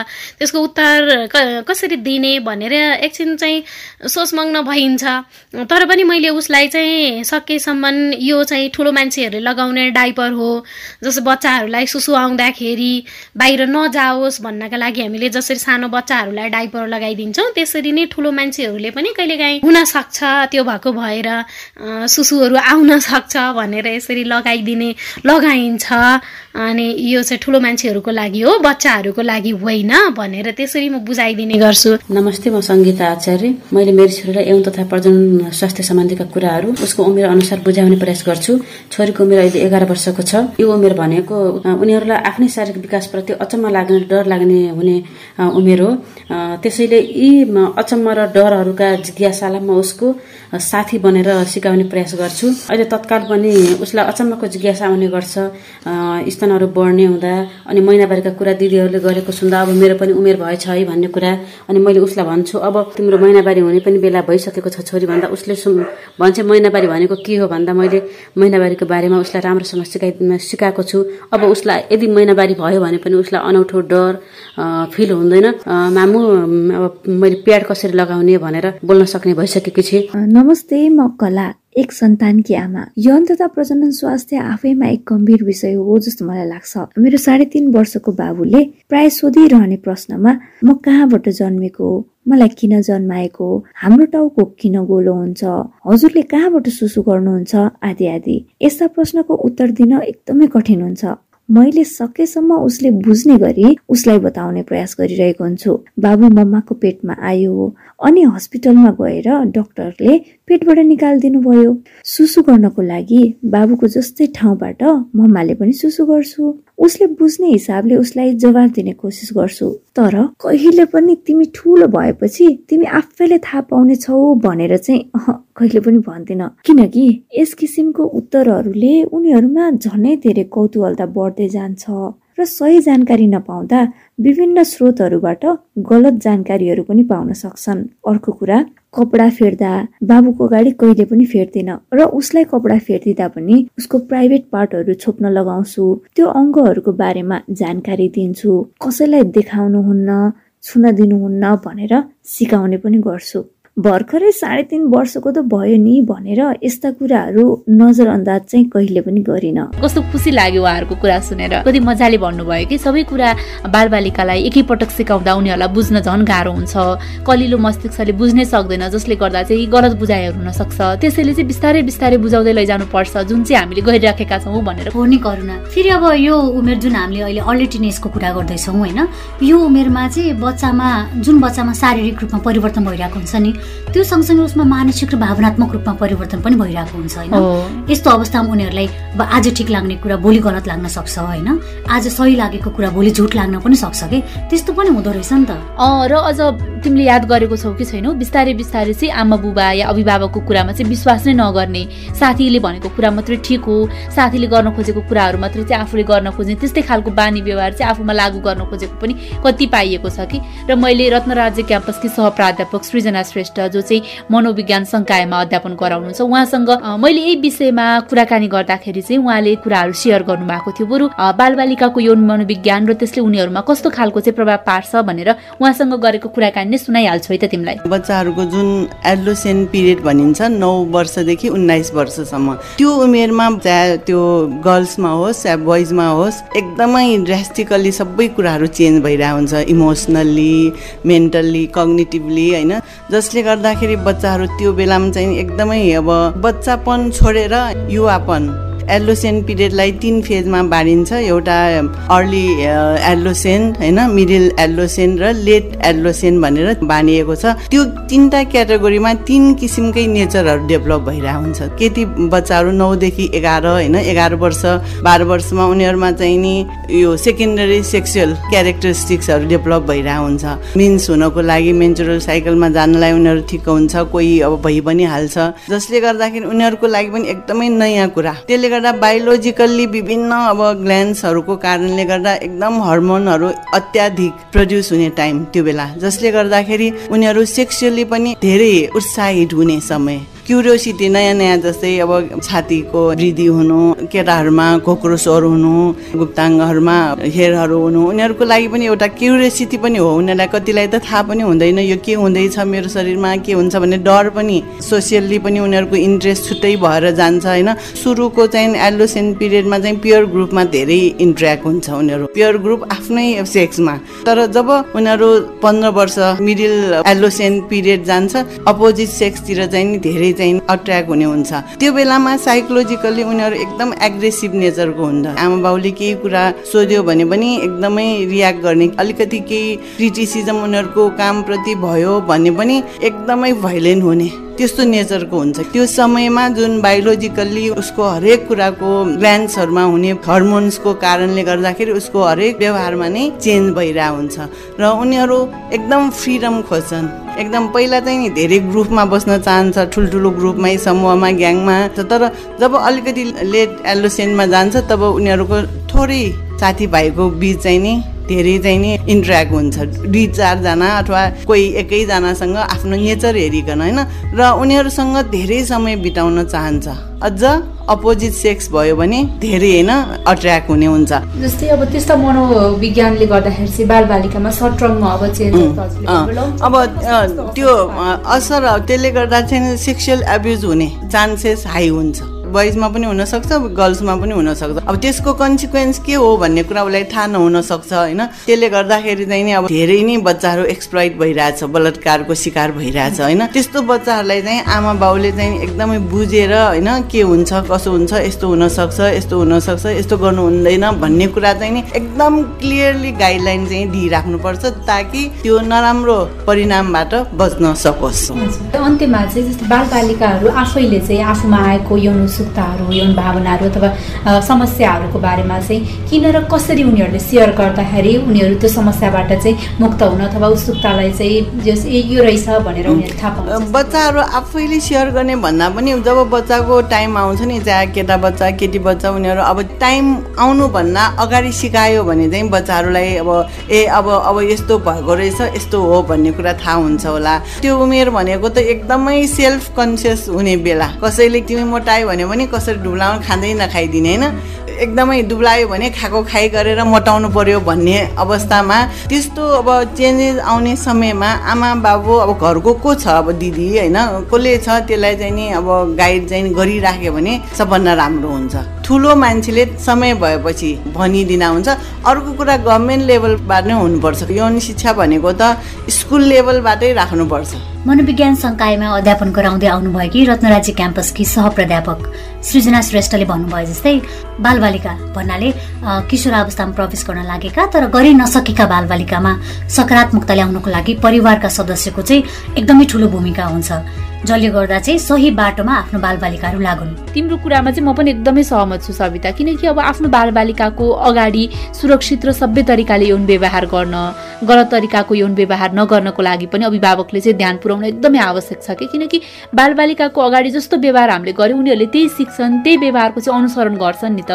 त्यसको उत्तर कसरी दिने भनेर एकछिन चाहिँ सोचमग्न भइन्छ। तर पनि मैले उसलाई चाहिँ सकेसम्म यो चाहिँ ठुलो मान्छेहरूले लगाउने डाइपर हो। जस्तो बच्चाहरूलाई सुसु आउँदाखेरि बाहिर नजाओस् भन्नका लागि हामीले जसरी सानो बच्चाहरूलाई डाइपर लगाइदिन्छौँ त्यसरी नै ठुलो मान्छेहरूले पनि कहिलेकाहीँ हुनसक्छ त्यो भएको भएर सुसुहरू आउन सक्छ भनेर यसरी लगाइदिने लगाइन्छ। अनि यो चाहिँ ठुलो मान्छेहरूको लागि हो बच्चाहरूको लागि होइन भनेर त्यसरी म बुझाइदिने गर्छु। नमस्ते म सङ्गीता आचार्य। मैले मेरो छोरीलाई यौन तथा प्रजनन स्वास्थ्य सम्बन्धीका कुराहरू उसको उमेर अनुसार बुझाउने प्रयास गर्छु। छोरीको उमेर अहिले एघार वर्षको छ। यो उमेर भनेको उनीहरूलाई आफ्नै शारीरिक विकासप्रति अचम्म लाग्ने डर लाग्ने हुने उमेर हो। त्यसैले यी अचम्म र डरहरूका जिज्ञासालाई म उसको साथी बनेर सिकाउने प्रयास गर्छु। अहिले तत्काल पनि उसलाई अचम्मको जिज्ञासा आउने गर्छ। स्तनहरू बढ्ने हुँदा अनि महिनावारीका कुरा दिदीहरूले गरेको सुन्दा अब मेरो पनि उमेर भएछ है भन्ने कुरा अनि मैले उसलाई भन्छु अब तिम्रो महिनावारी हुने पनि बेला भइसकेको छ छोरी भन्दा उसले भन्छ महिनावारी भनेको के हो भन्दा मैले महिनावारीको बारेमा उसलाई राम्रोसँग सिकाइ सिकाएको छु। अब उसलाई यदि महिनावारी भयो भने पनि उसलाई अनौठो डर फिल हुँदैन। मामु अब मैले प्याड कसरी लगाउने भनेर बोल्न सक्ने भइसकेकी छु। नमस्ते म कला एक सन्तानकी आमा। यौन तथा प्रजनन स्वास्थ्य आफैमा एक गम्भीर विषय हो जस्तो मलाई लाग्छ। मेरो साढे तिन वर्षको बाबुले प्राय सोधिरहने प्रश्नमा म कहाँबाट जन्मेको मलाई किन जन्माएको हाम्रो टाउको किन गोलो हुन्छ? हजुरले कहाँबाट सुसु गर्नुहुन्छ? आदि आदि। यस्ता प्रश्नको उत्तर दिन एकदमै कठिन हुन्छ। मैले सकेसम्म उसले बुझ्ने गरी उसलाई बताउने प्रयास गरिरहेको हुन्छु। बाबु मम्माको पेटमा आयो अनि हस्पिटलमा गएर डक्टरले पेटबाट निकालिदिनु भयो सुसु गर्नको लागि बाबुको जस्तै ठाउँबाट मम्माले पनि सुसु गर्छु। उसले बुझ्ने हिसाबले उसलाई जवाब दिने कोसिस गर्छु। तर कहिले पनि तिमी ठुलो भएपछि तिमी आफैले थाहा पाउने छौ भनेर चाहिँ कहिले पनि भन्दिन। किनकि यस किसिमको उत्तरहरूले उनीहरूमा झनै धेरै कौतूहलता बढ्दै जान्छ र सही जानकारी नपाउँदा विभिन्न स्रोतहरूबाट गलत जानकारीहरू पनि पाउन सक्छन्। अर्को कुरा कपडा फेर्दा बाबुको गाडी कहिले पनि फेर्दिन र उसलाई कपडा फेरिदिँदा पनि उसको प्राइभेट पार्टहरू छोप्न लगाउँछु। त्यो अङ्गहरूको बारेमा जानकारी दिन्छु। कसैलाई देखाउनुहुन्न छुन दिनुहुन्न भनेर सिकाउने पनि गर्छु। भर्खरै साढे तिन वर्षको त भयो नि भनेर यस्ता कुराहरू नजरअन्दाज चाहिँ कहिले पनि गरिन। कस्तो खुसी लाग्यो उहाँहरूको कुरा सुनेर। कति मजाले भन्नुभयो कि सबै कुरा बालबालिकालाई एकैपटक सिकाउँदा उनीहरूलाई बुझ्न झन् गाह्रो हुन्छ। कलिलो मस्तिष्कले बुझ्नै सक्दैन जसले गर्दा चाहिँ गलत बुझाइहरू हुन सक्छ। त्यसैले चाहिँ बिस्तारै बिस्तारै बुझाउँदै लैजानु पर्छ जुन चाहिँ हामीले गरिराखेका छौँ भनेर। हो नि करुणा। फेरि अब यो उमेर जुन हामीले अहिले अर्ली टिनेजको कुरा गर्दैछौँ होइन? यो उमेरमा चाहिँ बच्चामा जुन बच्चामा शारीरिक रूपमा परिवर्तन भइरहेको हुन्छ नि त्यो सँगसँगै उसमा मानसिक र भावनात्मक रूपमा परिवर्तन पनि भइरहेको हुन्छ होइन? यस्तो अवस्थामा उनीहरूलाई अब आज ठिक लाग्ने कुरा भोलि गलत लाग्न सक्छ होइन? आज सही लागेको कुरा भोलि झुट लाग्न पनि सक्छ कि? त्यस्तो पनि हुँदो रहेछ नि त। र अझ तिमीले याद गरेको छौ कि छैनौ? बिस्तारै बिस्तारै चाहिँ आमा बुबा या अभिभावकको कुरामा चाहिँ विश्वास नै नगर्ने साथीले भनेको कुरा मात्रै ठिक हो। साथीले गर्न खोजेको कुराहरू मात्रै चाहिँ आफूले गर्न खोज्ने त्यस्तै खालको बानी व्यवहार चाहिँ आफूमा लागू गर्न खोजेको पनि कति पाइएको छ कि? र मैले रत्नराज्य क्याम्पसकी सहप्राध्यापक सृजना श्रेष्ठ श्रेष्ठ जो चाहिँ मनोविज्ञान संकायमा अध्यापन गराउनुहुन्छ। उहाँसँग मैले यही विषयमा कुराकानी गर्दाखेरि चाहिँ उहाँले कुराहरू सेयर गर्नुभएको थियो। बरु बालबालिकाको यौन मनोविज्ञान र त्यसले उनीहरूमा कस्तो खालको चाहिँ प्रभाव पार्छ भनेर उहाँसँग गरेको कुराकानी नै सुनाइहाल्छु है त तिमीलाई। बच्चाहरूको जुन एडलोसेन पिरियड भनिन्छ नौ वर्षदेखि उन्नाइस वर्षसम्म त्यो उमेरमा चाहे त्यो गर्ल्समा होस् या बोइजमा होस् एकदमै ड्रेस्टिकल्ली सबै कुराहरू चेन्ज भइरहेको हुन्छ। इमोसनल्ली मेन्टल्ली कग्नेटिभली होइन? जसले गर्दाखेरि बच्चाहरू त्यो बेलामा चाहिँ एकदमै अब बच्चापन छोडेर युवापन एल्लोसेन पिरियडलाई तिन फेजमा बाँडिन्छ। एउटा अर्ली एल्लोसेन होइन मिडिल एल्लोसेन र लेट एल्लोसेन भनेर बाँडिएको छ। त्यो तिनवटा क्याटेगोरीमा तिन किसिमकै नेचरहरू डेभलप भइरहेको हुन्छ। केटी बच्चाहरू नौदेखि एघार होइन एघार वर्ष बाह्र वर्षमा उनीहरूमा चाहिँ नि यो सेकेन्डरी सेक्सुअल क्यारेक्टरिस्टिक्सहरू डेभलप भइरहेको हुन्छ। मिन्स हुनको लागि मेन्चुरल साइकलमा जानलाई उनीहरू ठिक हुन्छ कोही अब भइ पनि हाल्छ। जसले गर्दाखेरि उनीहरूको लागि पनि एकदमै नयाँ कुरा। त्यसले गर्दा बायोलोजिकल्ली विभिन्न अब ग्ल्यान्ड्सहरूको कारणले गर्दा एकदम हर्मोनहरू अत्याधिक प्रड्युस हुने टाइम त्यो बेला। जसले गर्दाखेरि उनीहरू सेक्सुअली पनि धेरै उत्साहित हुने समय। क्युरियोसिटी नयाँ नयाँ जस्तै अब छातीको वृद्धि हुनु केटाहरूमा खोक्रो स्वर हुनु गुप्ताङ्गहरूमा हेरहरू हुनु उनीहरूको लागि पनि एउटा क्युरियोसिटी पनि हो। उनीहरूलाई कतिलाई त थाहा पनि हुँदैन यो के हुँदैछ मेरो शरीरमा के हुन्छ भन्ने डर पनि सोसियल्ली पनि उनीहरूको इन्ट्रेस्ट छुट्टै भएर जान्छ होइन? सुरुको चाहिँ एलोसेन पिरियडमा चाहिँ प्योर ग्रुपमा धेरै इन्ट्रेक्ट हुन्छ उनीहरू। प्योर ग्रुप आफ्नै सेक्समा। तर जब उनीहरू पन्ध्र वर्ष मिडिल एलोसेन पिरियड जान्छ अपोजिट सेक्सतिर चाहिँ धेरै चाहिँ अट्र्याक्ट हुने हुन्छ। त्यो बेलामा साइकोलोजिकल्ली उनीहरू एकदम एग्रेसिभ नेचरको हुन्छ आमा बाउले केही कुरा सोध्यो भने पनि एकदमै रियाक्ट गर्ने अलिकति केही क्रिटिसिजम उनीहरूको कामप्रति भयो भने पनि एकदमै भाइलेन्ट हुने। त्यस्तो नेचरको हुन्छ। त्यो समयमा जुन बायोलोजिकल्ली उसको हरेक कुराको ग्ल्यान्ड्सहरूमा हुने हर्मोन्सको कारणले गर्दाखेरि उसको हरेक व्यवहारमा नै चेन्ज भइरहेको हुन्छ। र उनीहरू एकदम फ्रिडम खोज्छन्। एकदम पहिला चाहिँ नि धेरै ग्रुपमा बस्न चाहन्छ ठुल्ठुलो ग्रुपमै समूहमा ग्याङमा तर जब अलिकति लेट एलोसेन्टमा जान्छ तब उनीहरूको थोरै साथीभाइको बिच चाहिँ नि धेरै चाहिँ नि इन्ट्रेक्ट हुन्छ। दुई चारजना अथवा कोही एकैजनासँग आफ्नो नेचर हेरिकन होइन? र उनीहरूसँग धेरै समय बिताउन चाहन्छ। अझ अपोजिट सेक्स भयो भने धेरै होइन अट्र्याक्ट हुने हुन्छ। जस्तै अब त्यस्तो मनोविज्ञानले गर्दाखेरि चाहिँ बालबालिकामा सट्रङमा अब चेन्ज अब त्यो असर त्यसले गर्दा चाहिँ सेक्सुअल एब्युज हुने चान्सेस हाई हुन्छ। बोइजमा पनि हुनसक्छ गर्ल्समा पनि हुनसक्छ। अब त्यसको कन्सिक्वेन्स के हो भन्ने कुरा उसलाई थाहा नहुनसक्छ होइन? त्यसले गर्दाखेरि चाहिँ नि अब धेरै नै बच्चाहरू एक्सप्लोइट भइरहेछ बलात्कारको शिकार भइरहेछ होइन? त्यस्तो बच्चाहरूलाई चाहिँ आमा बाउले चाहिँ एकदमै बुझेर होइन के हुन्छ कसो हुन्छ यस्तो हुनसक्छ यस्तो हुनसक्छ यस्तो गर्नु हुँदैन भन्ने कुरा चाहिँ नि एकदम क्लियरली गाइडलाइन चाहिँ दिइराख्नुपर्छ ताकि त्यो नराम्रो परिणामबाट बच्न सकोस्। अन्त्यमा चाहिँ जस्तो बालबालिकाहरू आफैले चाहिँ आफूमा आएको यौन उत्सुकताहरू यौन भावनाहरू अथवा समस्याहरूको बारेमा चाहिँ किन र कसरी उनीहरूले सेयर गर्दाखेरि उनीहरू त्यो समस्याबाट चाहिँ मुक्त हुन अथवा उत्सुकतालाई चाहिँ यो रहेछ भनेर उनीहरू थाहा पाउँछ बच्चाहरू आफैले सेयर गर्ने भन्दा पनि जब बच्चाको टाइम आउँछ नि चाहे केटा बच्चा केटी बच्चा उनीहरू अब टाइम आउनुभन्दा अगाडि सिकायो भने चाहिँ बच्चाहरूलाई अब ए अब अब यस्तो भएको रहेछ यस्तो हो भन्ने कुरा थाहा हुन्छ होला। त्यो उमेर भनेको त एकदमै सेल्फ कन्सियस हुने बेला। कसैले तिमी मोटायो भने पनि कसरी डुब्लाउनु खाँदै नखाइदिने होइन? एकदमै दुब्लायो भने खाएको खाइ गरेर मोटाउनु पर्यो भन्ने अवस्थामा त्यस्तो अब चेन्जेस आउने समयमा आमा बाबु अब घरको को छ अब दिदी होइन? कसले छ त्यसलाई चाहिँ नि अब गाइड चाहिँ गरिराख्यो भने सबभन्दा राम्रो हुन्छ। ठुलो मान्छेले समय भएपछि भनिदिन हुन्छ। अर्को कुरा गभर्मेन्ट लेभलबाट नै हुनुपर्छ। यौन शिक्षा भनेको त स्कुल लेभलबाटै राख्नुपर्छ। मनोविज्ञान संकायमा अध्यापन गराउँदै आउनुभएकी रत्नराजी क्याम्पसकी सहप्राध्यापक सृजना श्रेष्ठले भन्नुभयो जस्तै बालबालिका भन्नाले किशोर अवस्थामा प्रवेश गर्न लागेका तर गरि नसकेका बालबालिकामा सकारात्मकता ल्याउनको लागि परिवारका सदस्यको चाहिँ एकदमै ठुलो भूमिका हुन्छ। जसले गर्दा चाहिँ सही बाटोमा आफ्नो बालबालिकाहरू लागुन्। तिम्रो कुरामा चाहिँ म पनि एकदमै सहमत छु सविता। किनकि अब आफ्नो बालबालिकाको अगाडि सुरक्षित र सभ्य तरिकाले यौन व्यवहार गर्न गलत तरिकाको यौन व्यवहार नगर्नको लागि पनि अभिभावकले चाहिँ ध्यान पुर्याउन एकदमै आवश्यक छ कि? किनकि बालबालिकाको अगाडि जस्तो व्यवहार हामीले गर्यो उनीहरूले त्यही सिक्छन् त्यही व्यवहारको चाहिँ अनुसरण गर्छन् नि त।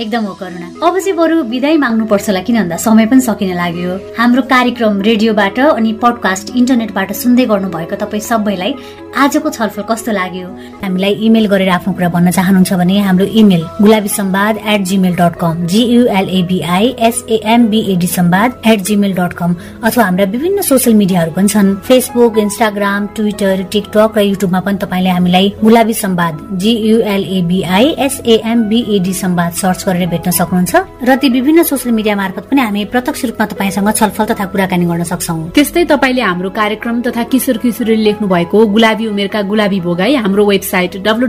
एकदम हो करुणा। अब चाहिँ बरु विदाय माग्नुपर्छ होला किन भन्दा समय पनि सकिन लाग्यो। हाम्रो कार्यक्रम रेडियोबाट अनि पडकास्ट इन्टरनेटबाट सुन्दै गर्नुभएको तपाईँ सबैलाई आजको छलफल कस्तो लाग्यो? हामीलाई इमेल गरेर आफ्नो कुरा भन्न चाहनुहुन्छ भने हाम्रो email Gulabi Sambad at Gmail dot com G U L A B I S A M B A D Sambad at Gmail dot com अथवा हाम्रा विभिन्न सोसियल मिडियाहरू पनि छन्। फेसबुक इन्स्टाग्राम ट्विटर टिकटक र युट्युबमा पनि तपाईँले हामीलाई गुलाबी सम्वाद जियुएलएबिआई एसएएमबिएडी सम्वाद सर्च गरेर भेट्न सक्नुहुन्छ। र ती विभिन्न सोसियल मिडिया मार्फत पनि हामी प्रत्यक्ष रूपमा तपाईँसँग छलफल तथा कुराकानी गर्न सक्छौ। त्यस्तै तपाईँले हाम्रो कार्यक्रम तथा किशोर किशोरीले लेख्नु भएको गुलाबी उमेरका गुलाबी भोगाई हाम्रो website W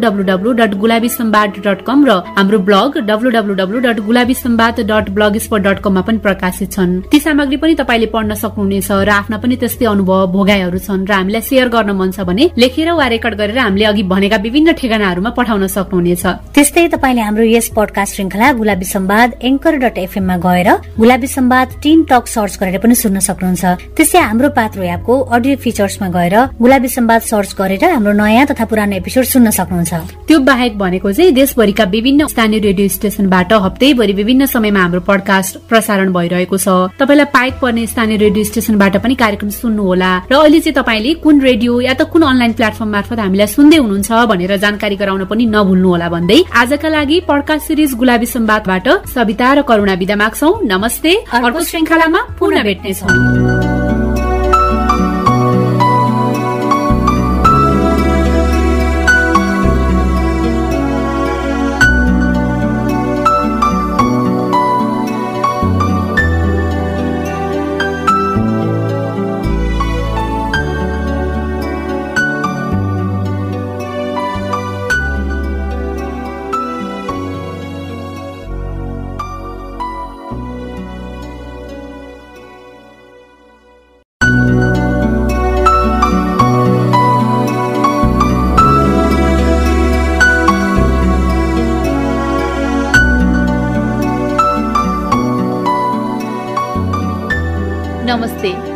dot Gulabi Sambad dot com र हाम्रो ब्लग डब्लु डट पनि प्रकाशित छन्। ती सामग्री पनि तपाईँले पढ्न सक्नुहुनेछ र आफ्ना पनि त्यस्तै अनुभव भोगाईहरू छन् र हामीलाई सेयर गर्न मन छ भने लेखेर वा रेकर्ड गरेर हामीले अघि भनेका विभिन्न ठेगानाहरूमा पठाउन सक्नुहुनेछ। त्यस्तै तपाईँले हाम्रो यस पडकास्ट श्रृङ्खला गुलाबी सम्वाद एङ्कर डट एफएममा गएर Gulabi Sambad teen talk search गरेर पनि सुन्न सक्नुहुन्छ। त्यस्तै हाम्रो पात्रो एपको अडियो फिचर्समा गएर गुलाबी सम्वाद सर्च गरेर हाम्रो नयाँ तथा पुरानो एपिसोड सुन्न सक्नुहुन्छ। त्यो बाहेक भनेको चाहिँ देशभरिका विभिन्न स्थानीय रेडियो स्टेशनबाट हप्तैभरि विभिन्न समयमा हाम्रो पडकास्ट प्रसारण भइरहेको छ। तपाईँलाई पाइक पर्ने स्थानीय रेडियो स्टेशनबाट पनि कार्यक्रम सुन्नु होला र अहिले चाहिँ तपाईँले कुन रेडियो या त कुन अनलाइन प्लेटफर्म मार्फत हामीलाई सुन्दै हुनुहुन्छ भनेर जानकारी गराउन पनि नभुल्नु होला भन्दै आजका लागि पडकास्ट सिरिज गुलाबी सम्वादबाट सविता र करुणा विदा माग्छौ। नमस्ते। अर्को श्रृङ्खलामा पुनः भेट्नेछौँ।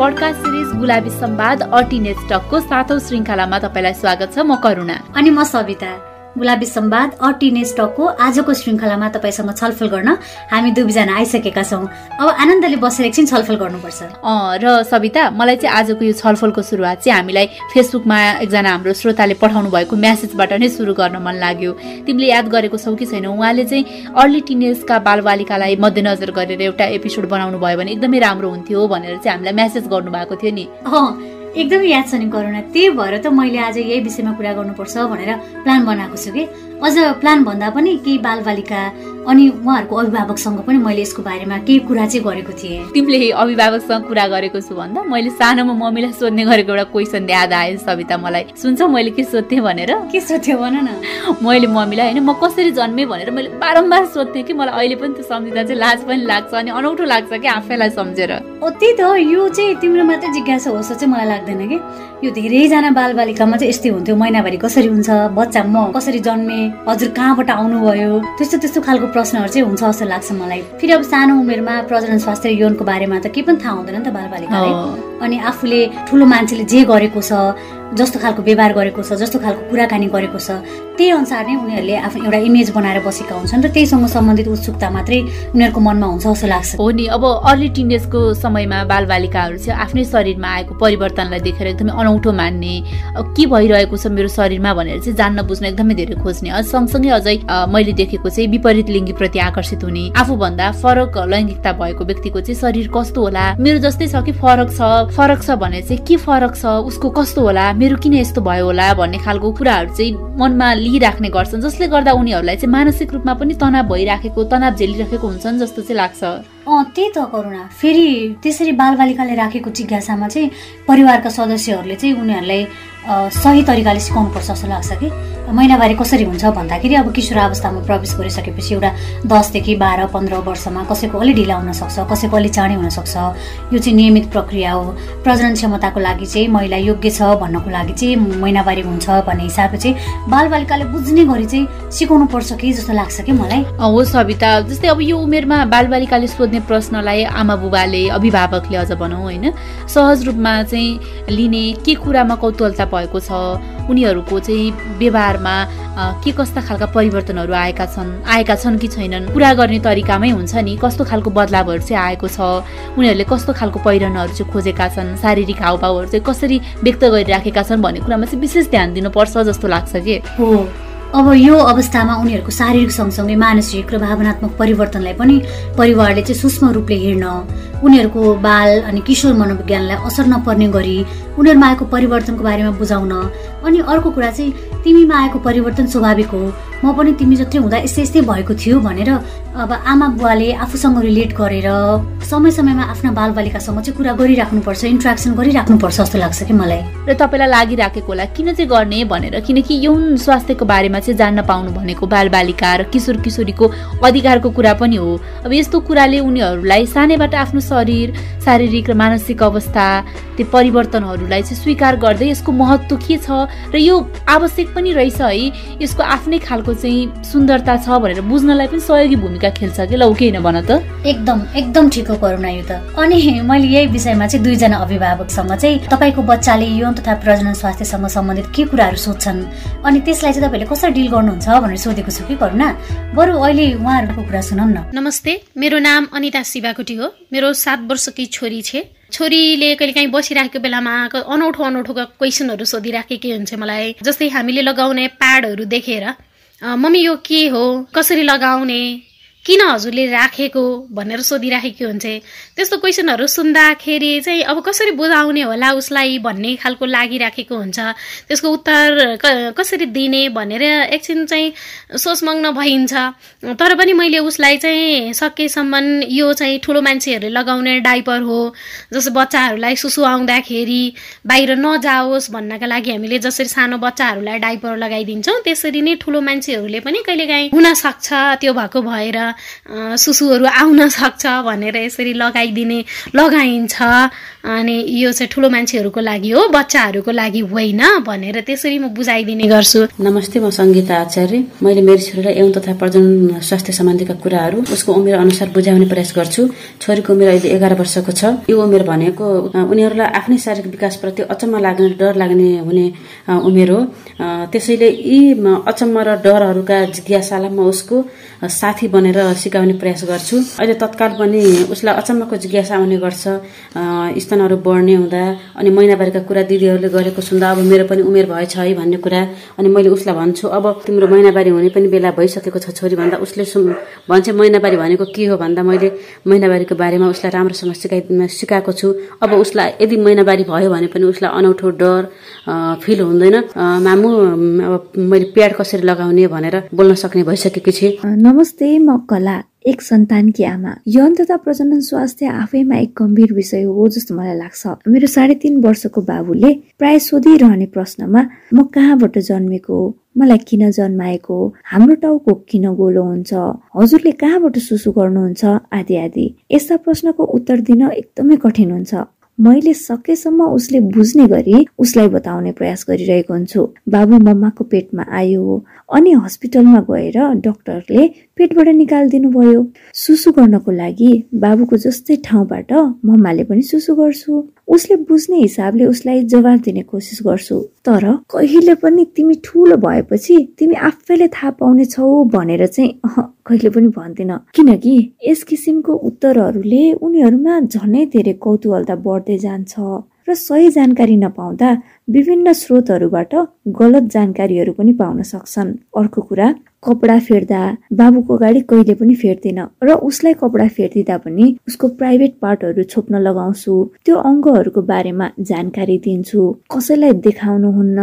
पडकास्ट सिरिज गुलाबी सम्वाद अटिनेज टकको सातौं श्रृङ्खलामा तपाईँलाई स्वागत छ म करुणा। अनि म सविता। गुलाबी सम्वाद अटिने स्टकको आजको श्रृङ्खलामा तपाईँसँग छलफल गर्न हामी दुईजना आइसकेका छौँ। अब आनन्दले बसेर एकछिन छलफल गर्नुपर्छ। र सविता मलाई चाहिँ आजको यो छलफलको सुरुवात चाहिँ हामीलाई फेसबुकमा एकजना हाम्रो श्रोताले पठाउनु भएको म्यासेजबाट नै सुरु गर्न मन लाग्यो। तिमीले याद गरेको छौ कि छैन? उहाँले चाहिँ अर्ली टिनेजका बालबालिकालाई मध्यनजर गरेर एउटा एपिसोड बनाउनु भयो भने एकदमै राम्रो हुन्थ्यो भनेर चाहिँ हामीलाई म्यासेज गर्नुभएको थियो नि। एकदमै याद छ नि करुणा त्यही भएर त मैले आज यही विषयमा कुरा गर्नुपर्छ भनेर प्लान बनाएको छु कि। अझ प्लान भन्दा पनि केही बालबालिका अनि उहाँहरूको अभिभावकसँग पनि मैले यसको बारेमा केही कुरा चाहिँ गरेको थिएँ। तिमीले अभिभावकसँग कुरा गरेको छु भन्दा मैले सानोमा मम्मीलाई सोध्ने गरेको एउटा क्वेसन याद आयो सविता मलाई। सुन्छ मैले के सोध्थेँ भनेर? के सोध्थ्यो भन न। मैले मम्मीलाई होइन म कसरी जन्मेँ भनेर मैले बारम्बार सोध्थेँ कि मलाई अहिले पनि त्यो सम्झिँदा चाहिँ लाज पनि लाग्छ अनि अनौठो लाग्छ कि आफैलाई सम्झेर। त्यही त यो चाहिँ तिम्रो मात्रै जिज्ञासा होस् चाहिँ मलाई लाग्दैन कि। यो धेरैजना बालबालिकामा चाहिँ यस्तै हुन्थ्यो महिनाभरि कसरी हुन्छ बच्चा म कसरी जन्मेँ हजुर कहाँबाट आउनुभयो? त्यस्तो त्यस्तो खालको प्रश्नहरू चाहिँ हुन्छ जस्तो लाग्छ मलाई। फेरि अब सानो उमेरमा प्रजनन स्वास्थ्य यौनको बारेमा त केही पनि थाहा हुँदैन नि त बालबालिकाले। अनि आफूले ठुलो मान्छेले जे गरेको छ जस्तो खालको व्यवहार गरेको छ जस्तो खालको कुराकानी गरेको छ त्यही अनुसार नै उनीहरूले आफ्नो एउटा इमेज बनाएर बसेका हुन्छन् र त्यहीसँग सम्बन्धित उत्सुकता मात्रै उनीहरूको मनमा हुन्छ जस्तो लाग्छ। हो नि अब अर्ली टिनेजको समयमा बालबालिकाहरू चाहिँ आफ्नै शरीरमा आएको परिवर्तनलाई देखेर एकदमै अनौठो मान्ने के भइरहेको छ मेरो शरीरमा भनेर चाहिँ जान्न बुझ्न एकदमै धेरै खोज्ने। सँगसँगै अझै मैले देखेको चाहिँ विपरीत लिङ्गीप्रति आकर्षित हुने आफूभन्दा फरक लैङ्गिकता भएको व्यक्तिको चाहिँ शरीर कस्तो होला मेरो जस्तै छ कि फरक छ फरक छ भने चाहिँ के फरक छ उसको कस्तो होला मेरो किन यस्तो भयो होला भन्ने खालको कुराहरू चाहिँ मनमा लिइराख्ने गर्छन् जसले गर्दा उनीहरूलाई चाहिँ मानसिक रूपमा पनि तनाव भइराखेको तनाव झेलिराखेको हुन्छन् जस्तो चाहिँ लाग्छ। अँ त्यही त करुणा। फेरि त्यसरी बालबालिकाले राखेको जिज्ञासामा चाहिँ परिवारका सदस्यहरूले चाहिँ उनीहरूलाई सही तरिकाले सिकाउनुपर्छ जस्तो लाग्छ कि? महिनावारी कसरी हुन्छ भन्दाखेरि अब किशोर अवस्थामा प्रवेश गरिसकेपछि एउटा दसदेखि बाह्र पन्ध्र वर्षमा कसैको अलिक ढिला हुनसक्छ कसैको अलिक चाँडै हुनसक्छ। यो चाहिँ नियमित प्रक्रिया हो। प्रजनन क्षमताको लागि चाहिँ महिला योग्य छ भन्नको लागि चाहिँ महिनावारी हुन्छ भन्ने हिसाबले चाहिँ बालबालिकाले बुझ्ने गरी चाहिँ सिकाउनु पर्छ कि जस्तो लाग्छ कि मलाई? हो सविता। जस्तै अब यो उमेरमा बालबालिकाले सोध्ने प्रश्नलाई आमा बुबाले अभिभावकले अझ भनौँ होइन? सहज रूपमा चाहिँ लिने के कुरामा कौतूहलता भएको छ। उनीहरूको चाहिँ व्यवहारमा के कस्ता खालका परिवर्तनहरू आएका छन् आएका छन् कि छैनन् कुरा गर्ने तरिकामै हुन्छ नि कस्तो खालको बदलावहरू चाहिँ आएको छ उनीहरूले कस्तो खालको पहिरनहरू चाहिँ खोजेका छन् शारीरिक हावभावहरू चाहिँ कसरी व्यक्त गरिराखेका छन् भन्ने कुरामा चाहिँ विशेष ध्यान दिनुपर्छ जस्तो लाग्छ कि? हो। अब यो अवस्थामा उनीहरूको शारीरिक सँगसँगै मानसिक र भावनात्मक परिवर्तनलाई पनि परिवारले चाहिँ सूक्ष्म रूपले हेर्न उनीहरूको बाल अनि किशोर मनोविज्ञानलाई असर नपर्ने गरी उनीहरूमा आएको परिवर्तनको बारेमा बुझाउन। अनि अर्को कुरा चाहिँ तिमीमा आएको परिवर्तन स्वाभाविक हो। म पनि तिमी जत्रै हुँदा यस्तै यस्तै भएको थियो भनेर अब आमा बुवाले आफूसँग रिलेट गरेर समय समयमा आफ्ना बालबालिकासँग चाहिँ कुरा गरिराख्नुपर्छ इन्ट्रेक्सन गरिराख्नुपर्छ जस्तो लाग्छ कि मलाई। र तपाईँलाई लागिराखेको होला किन चाहिँ गर्ने भनेर? किनकि यौन स्वास्थ्यको बारेमा चाहिँ जान्न पाउनु भनेको बालबालिका र किशोर किशोरीको अधिकारको कुरा पनि हो। अब यस्तो कुराले उनीहरूलाई सानैबाट आफ्नो शरीर शारीरिक र मानसिक अवस्था त्यो परिवर्तनहरूलाई चाहिँ स्वीकार गर्दै यसको महत्त्व के छ र यो आवश्यक पनि रहेछ है? यसको आफ्नै खालको चाहिँ सुन्दरता छ भनेर बुझ्नलाई पनि सहयोगी भूमिका खेल्छ कि? लौ के भन त। एकदम एकदम ठिक हो करुणा यो त। अनि मैले यही विषयमा चाहिँ दुईजना अभिभावकसँग चाहिँ तपाईँको बच्चाले यौन तथा प्रजनन स्वास्थ्यसँग सम्बन्धित के कुराहरू सोध्छन्? अनि त्यसलाई चाहिँ तपाईँले कसरी डिल गर्नुहुन्छ भनेर सोधेको छु कि करुणा? बरु अहिले उहाँहरूको कुरा सुनौ न। नमस्ते मेरो नाम अनिता शिवाकोटी हो। मेरो सात वर्षकी छोरी छ। छोरीले कहिले काहीँ बसिराखेको बेलामा अनौठो अनौठो क्वेसनहरू सोधिराखेकै हुन्छ मलाई। जस्तै हामीले लगाउने प्याडहरू देखेर मम्मी यो के हो? कसरी लगाउने? किन हजुरले राखेको भनेर सोधिराखेको हुन्छ त्यस्तो क्वेसनहरू सुन्दाखेरि चाहिँ अब कसरी बुझाउने होला उसलाई भन्ने खालको लागिराखेको हुन्छ। त्यसको उत्तर कसरी दिने भनेर एकछिन चाहिँ सोचमग्न भइन्छ। तर पनि मैले उसलाई चाहिँ सकेसम्म यो चाहिँ ठुलो मान्छेहरूले लगाउने डाइपर हो। जस्तो बच्चाहरूलाई सुसु आउँदाखेरि बाहिर नजाओस् भन्नका लागि हामीले जसरी सानो बच्चाहरूलाई डाइपर लगाइदिन्छौँ त्यसरी नै ठुलो मान्छेहरूले पनि कहिलेकाहीँ हुनसक्छ त्यो भएको भएर सुसुहरू आउन सक्छ भनेर यसरी लगाइदिने लगाइन्छ। अनि यो चाहिँ ठुलो मान्छेहरूको लागि हो बच्चाहरूको लागि होइन भनेर त्यसरी म बुझाइदिने गर्छु। नमस्ते म सङ्गीता आचार्य। मैले मेरो छोरीलाई यौन तथा प्रजन स्वास्थ्य सम्बन्धीका कुराहरू उसको उमेर अनुसार बुझाउने प्रयास गर्छु। छोरीको उमेर अहिले एघार वर्षको छ। यो उमेर भनेको उनीहरूलाई आफ्नै शारीरिक विकासप्रति अचम्म लाग्ने डर लाग्ने हुने उमेर हो। त्यसैले यी अचम्म र डरहरूका जिज्ञासालाई म उसको साथी बनेर सिकाउने प्रयास गर्छु। अहिले तत्काल पनि उसलाई अचम्मको जिज्ञासा आउने गर्छ स्तनहरू बढ्ने हुँदा अनि महिनावारीका कुरा दिदीहरूले गरेको सुन्दा अब मेरो पनि उमेर भएछ है भन्ने कुरा। अनि मैले उसलाई भन्छु अब तिम्रो महिनावारी हुने पनि बेला भइसकेको छ छोरी भन्दा उसले भन्छ महिनावारी भनेको के हो भन्दा मैले महिनावारीको बारेमा उसलाई राम्रोसँग सिकाइ सिकाएको छु। अब उसलाई यदि महिनावारी भयो भने पनि उसलाई अनौठो डर फिल हुँदैन। मामु अब मैले प्याड कसरी लगाउने भनेर बोल्न सक्ने भइसकेकी छु। नमस्ते म कला एक सन्तानकी आमा। यौन तथा प्रजनन स्वास्थ्य आफैमा एक गम्भीर विषय हो जस्तो मलाई लाग्छ। मेरो साढे तिन वर्षको बाबुले प्राय सोधिरहने प्रश्नमा म कहाँबाट जन्मेको मलाई किन जन्माएको हाम्रो टाउको किन गोलो हुन्छ? हजुरले कहाँबाट सुसु गर्नुहुन्छ? आदि आदि। यस्ता प्रश्नको उत्तर दिन एकदमै कठिन हुन्छ। मैले सकेसम्म उसले बुझ्ने गरी उसलाई बताउने प्रयास गरिरहेको हुन्छु। बाबु मम्माको पेटमा आयो अनि हस्पिटलमा गएर डक्टरले पेटबाट निकालिदिनु भयो सुसु गर्नको लागि बाबुको जस्तै ठाउँबाट मम्माले पनि सुसु गर्छु। उसले बुझ्ने हिसाबले उसलाई जवाब दिने कोसिस गर्छु। तर कहिले पनि तिमी ठुलो भएपछि तिमी आफैले थाहा पाउने छौ भनेर चाहिँ कहिले पनि भन्दिन। किनकि यस किसिमको उत्तरहरूले उनीहरूमा झनै धेरै कौतूहलता बढ्दै जान्छ। र सही जानकारी नपाउँदा विभिन्न स्रोतहरूबाट गलत जानकारीहरू पनि पाउन सक्छन्। अर्को कुरा कपडा फेर्दा बाबुको गाडी कहिले पनि फेर्दिन र उसलाई कपडा फेरिदिँदा पनि उसको प्राइभेट पार्टहरू छोप्न लगाउँछु। त्यो अङ्गहरूको बारेमा जानकारी दिन्छु। कसैलाई देखाउनुहुन्न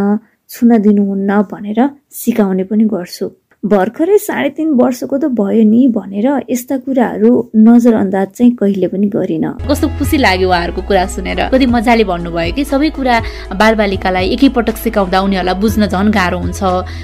छुन दिनुहुन्न भनेर सिकाउने पनि गर्छु। भर्खरै साढे तिन वर्षको त भयो नि भनेर यस्ता कुराहरू नजरअन्दाज चाहिँ कहिले पनि गरिन। कस्तो खुसी लाग्यो उहाँहरूको कुरा सुनेर। कति मजाले भन्नुभयो कि सबै कुरा बालबालिकालाई एकैपटक सिकाउँदा उनीहरूलाई बुझ्न झन् गाह्रो हुन्छ।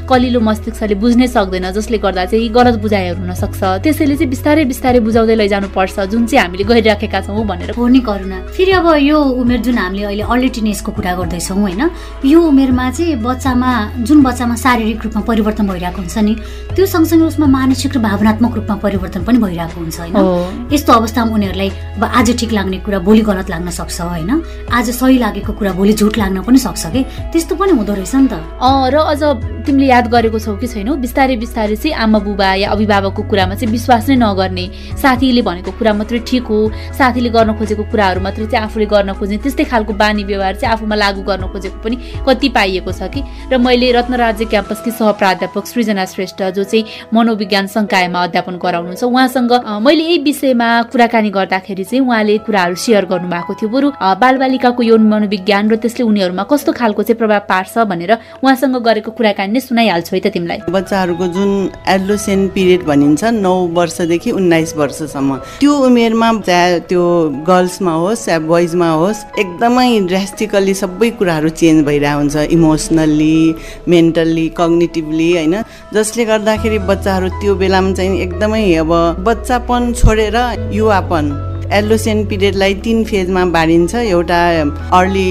कलिलो मस्तिष्कले बुझ्नै सक्दैन जसले गर्दा चाहिँ गलत बुझाइहरू हुन सक्छ त्यसैले चाहिँ बिस्तारै बिस्तारै बुझाउँदै लैजानु पर्छ जुन चाहिँ हामीले गरिराखेका छौँ भनेर। हो नि करुणा। फेरि अब यो उमेर जुन हामीले अहिले अर्ली टिनेजको कुरा गर्दैछौँ होइन? यो उमेरमा चाहिँ बच्चामा जुन बच्चामा शारीरिक रूपमा परिवर्तन भइरहेको हुन्छ नि त्यो सँगसँगै उसमा मानसिक र भावनात्मक रूपमा परिवर्तन पनि भइरहेको हुन्छ होइन? यस्तो अवस्थामा उनीहरूलाई अब आज ठिक लाग्ने कुरा भोलि गलत लाग्न सक्छ होइन? आज सही लागेको कुरा भोलि झुट लाग्न पनि सक्छ कि? त्यस्तो पनि हुँदो रहेछ नि त। र अझ तिमीले याद गरेको छौ कि छैनौ? बिस्तारै बिस्तारै चाहिँ आमा बुबा या अभिभावकको कुरामा चाहिँ विश्वास नै नगर्ने साथीले भनेको कुरा मात्रै ठिक हो। साथीले गर्न खोजेको कुराहरू मात्रै चाहिँ आफूले गर्न खोज्ने त्यस्तै खालको बानी व्यवहार चाहिँ आफूमा लागू गर्न खोजेको पनि कति पाइएको छ कि? र मैले रत्नराज्य क्याम्पसकी सहप्राध्यापक सृजना श्रेष्ठ श्रेष्ठ जो चाहिँ मनोविज्ञान संकायमा अध्यापन गराउनुहुन्छ। उहाँसँग मैले यही विषयमा कुराकानी गर्दाखेरि चाहिँ उहाँले कुराहरू सेयर गर्नुभएको थियो। बरु बालबालिकाको यौन मनोविज्ञान र त्यसले उनीहरूमा कस्तो खालको चाहिँ प्रभाव पार्छ भनेर उहाँसँग गरेको कुराकानी नै सुनाइहाल्छु है त तिमीलाई। बच्चाहरूको जुन एडलोसेन पिरियड भनिन्छ नौ वर्षदेखि उन्नाइस वर्षसम्म त्यो उमेरमा चाहे त्यो गर्ल्समा होस् या बोइजमा होस् एकदमै ड्रेस्टिकल्ली सबै कुराहरू चेन्ज भइरहेको हुन्छ। इमोसनल्ली मेन्टल्ली कग्नेटिभली होइन? जसले गर्दाखेरि बच्चाहरू त्यो बेलामा चाहिँ एकदमै अब बच्चापन छोडेर युवापन एल्लोसेन पिरियडलाई तिन फेजमा बाँडिन्छ। एउटा अर्ली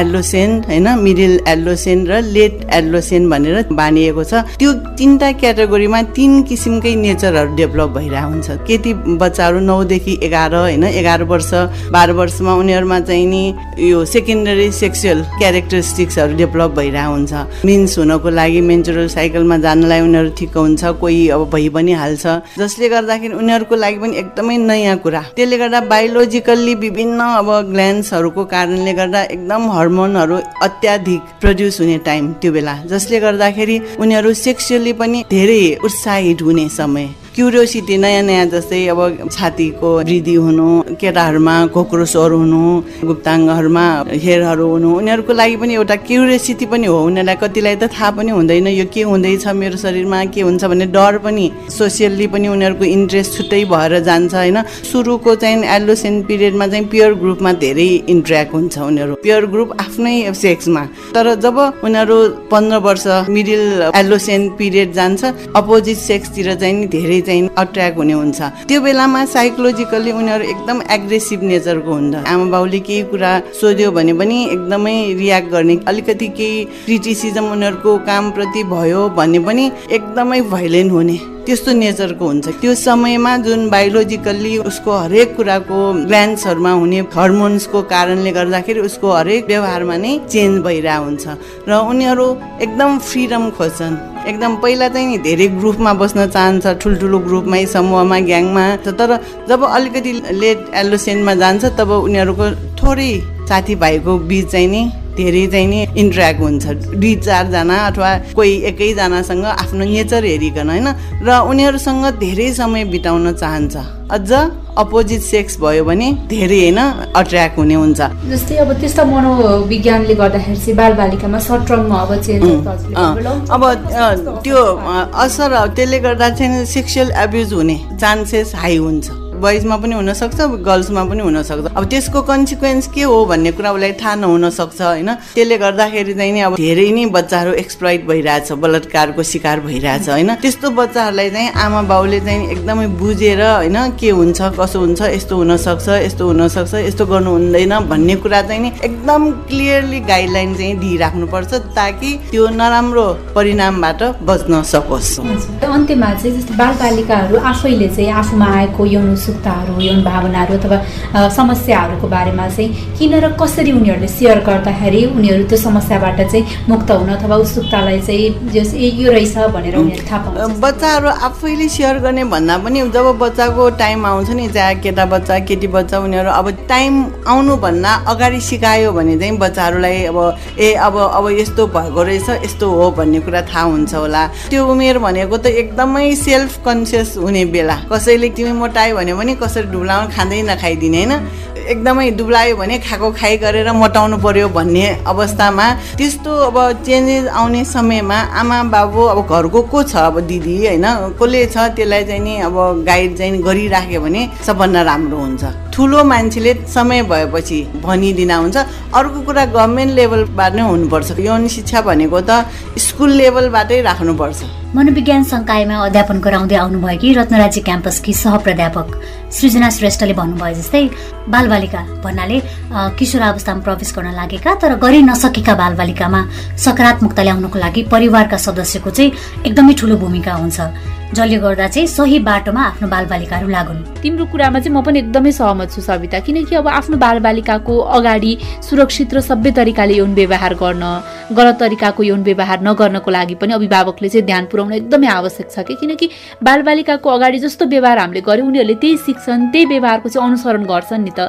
एल्लोसेन होइन मिडिल एल्लोसेन र लेट एल्लोसेन भनेर बाँडिएको छ। त्यो तिनवटा क्याटेगोरीमा तिन किसिमकै नेचरहरू डेभलप भइरहेको हुन्छ। केटी बच्चाहरू नौदेखि एघार होइन एघार वर्ष बाह्र वर्षमा उनीहरूमा चाहिँ नि यो सेकेन्डरी सेक्सुअल क्यारेक्टरिस्टिक्सहरू डेभलप भइरहेको हुन्छ। मिन्स हुनको लागि मेन्चुरल साइकलमा जानलाई उनीहरू ठिक हुन्छ कोही अब भइ पनि हाल्छ। जसले गर्दाखेरि उनीहरूको लागि पनि एकदमै नयाँ कुरा। त्यसले गर्दा बायोलोजिकल्ली विभिन्न अब ग्ल्यान्ड्सहरूको कारणले गर्दा एकदम हर्मोनहरू अत्याधिक प्रड्युस हुने टाइम त्यो बेला। जसले गर्दाखेरि उनीहरू सेक्सुअली पनि धेरै उत्साहित हुने समय। क्युरियोसिटी नयाँ नयाँ जस्तै अब छातीको वृद्धि हुनु केटाहरूमा खोक्रो स्वर हुनु गुप्ताङ्गहरूमा हेयरहरू हुनु उनीहरूको लागि पनि एउटा क्युरियोसिटी पनि हो। उनीहरूलाई कतिलाई त थाहा पनि हुँदैन यो के हुँदैछ मेरो शरीरमा के हुन्छ भन्ने डर पनि सोसियल्ली पनि उनीहरूको इन्ट्रेस्ट छुट्टै भएर जान्छ होइन? सुरुको चाहिँ एलोसेन पिरियडमा चाहिँ प्योर ग्रुपमा धेरै इन्ट्रेक्ट हुन्छ उनीहरू। प्योर ग्रुप आफ्नै सेक्समा। तर जब उनीहरू पन्ध्र वर्ष मिडिल एलोसेन पिरियड जान्छ अपोजिट सेक्सतिर चाहिँ धेरै चाहिँ अट्र्याक्ट हुने हुन्छ। त्यो बेलामा साइकोलोजिकल्ली उनीहरू एकदम एग्रेसिभ नेचरको हुन्छ आमा बाउले केही कुरा सोध्यो भने पनि एकदमै रियाक्ट गर्ने अलिकति केही क्रिटिसिजम उनीहरूको कामप्रति भयो भने पनि एकदमै भाइलेन्ट हुने। त्यस्तो नेचरको हुन्छ। त्यो समयमा जुन बायोलोजिकल्ली उसको हरेक कुराको ग्ल्यान्ड्सहरूमा हुने हर्मोन्सको कारणले गर्दाखेरि उसको हरेक व्यवहारमा नै चेन्ज भइरहेको हुन्छ। र उनीहरू एकदम फ्रिडम खोज्छन्। एकदम पहिला चाहिँ नि धेरै ग्रुपमा बस्न चाहन्छ ठुल्ठुलो ग्रुपमै समूहमा ग्याङमा। तर जब अलिकति लेट एलोसेन्टमा जान्छ तब उनीहरूको थोरै साथीभाइको बिच चाहिँ नि धेरै चाहिँ नि इन्ट्रेक्ट हुन्छ। दुई चारजना अथवा कोही एकैजनासँग आफ्नो नेचर हेरिकन होइन? र उनीहरूसँग धेरै समय बिताउन चाहन्छ। अझ अपोजिट सेक्स भयो भने धेरै होइन अट्र्याक्ट हुने हुन्छ। जस्तै अब त्यस्तो मनोविज्ञानले गर्दाखेरि चाहिँ बालबालिकामा सट्रङमा अब अब त्यो असर त्यसले गर्दा चाहिँ सेक्सुअल एब्युज हुने चान्सेस हाई हुन्छ। बोइजमा पनि हुनसक्छ गर्ल्समा पनि हुनसक्छ। अब त्यसको कन्सिक्वेन्स के हो भन्ने कुरा उसलाई थाहा नहुन सक्छ होइन? त्यसले गर्दाखेरि चाहिँ नि अब धेरै नै बच्चाहरू एक्सप्लोइट भइरहेछ बलात्कारको शिकार भइरहेछ होइन? त्यस्तो बच्चाहरूलाई चाहिँ आमा बाउले चाहिँ एकदमै बुझेर होइन के हुन्छ कसो हुन्छ यस्तो हुनसक्छ यस्तो हुनसक्छ यस्तो गर्नु हुँदैन भन्ने कुरा चाहिँ नि एकदम क्लियरली गाइडलाइन चाहिँ दिइराख्नुपर्छ ताकि त्यो नराम्रो परिणामबाट बच्न सकोस्। अन्त्यमा चाहिँ जस्तो बालबालिकाहरू आफैले चाहिँ आफूमा आएको यौन उत्सुकताहरू यौन भावनाहरू अथवा समस्याहरूको बारेमा चाहिँ किन र कसरी उनीहरूले सेयर गर्दाखेरि उनीहरू त्यो समस्याबाट चाहिँ मुक्त हुन अथवा उत्सुकतालाई चाहिँ यो रहेछ भनेर उनीहरू थाहा पाउँछ बच्चाहरू आफैले सेयर गर्ने भन्दा पनि जब बच्चाको टाइम आउँछ नि चाहे केटा बच्चा केटी बच्चा उनीहरू अब टाइम आउनुभन्दा अगाडि सिकायो भने चाहिँ बच्चाहरूलाई अब ए अब अब यस्तो भएको रहेछ यस्तो हो भन्ने कुरा थाहा हुन्छ होला। त्यो उमेर भनेको त एकदमै सेल्फ कन्सियस हुने बेला। कसैले तिमी मोटायो भने पनि कसरी डुब्लाउनु खाँदै नखाइदिने होइन? एकदमै दुब्लायो भने खाएको खाइ गरेर मोटाउनु पर्यो भन्ने अवस्थामा त्यस्तो अब चेन्जेस आउने समयमा आमा बाबु अब घरको को छ अब दिदी होइन? कसले छ त्यसलाई चाहिँ नि अब गाइड चाहिँ गरिराख्यो भने सबभन्दा राम्रो हुन्छ। ठुलो मान्छेले समय भएपछि भनिदिन हुन्छ। अर्को कुरा गभर्मेन्ट लेभलबाट नै हुनुपर्छ। यौन शिक्षा भनेको त स्कुल लेभलबाटै राख्नुपर्छ। मनोविज्ञान संकायमा अध्यापन गराउँदै आउनुभएकी रत्नराज्य क्याम्पसकी सहप्राध्यापक सृजना श्रेष्ठले भन्नुभयो जस्तै बालबालिका भन्नाले किशोर अवस्थामा प्रवेश गर्न लागेका तर गरि नसकेका बालबालिकामा सकारात्मकता ल्याउनको लागि परिवारका सदस्यको चाहिँ एकदमै ठुलो भूमिका हुन्छ। जसले गर्दा चाहिँ सही बाटोमा आफ्नो बालबालिकाहरू लागुन्। तिम्रो कुरामा चाहिँ म पनि एकदमै सहमत छु सविता। किनकि अब आफ्नो बालबालिकाको अगाडि सुरक्षित र सबै तरिकाले यौन व्यवहार गर्न गलत तरिकाको यौन व्यवहार नगर्नको लागि पनि अभिभावकले चाहिँ ध्यान पुर्याउन एकदमै आवश्यक छ कि? किनकि बालबालिकाको अगाडि जस्तो व्यवहार हामीले गर्यौँ उनीहरूले त्यही सिक्छन् त्यही व्यवहारको चाहिँ अनुसरण गर्छन् नि त।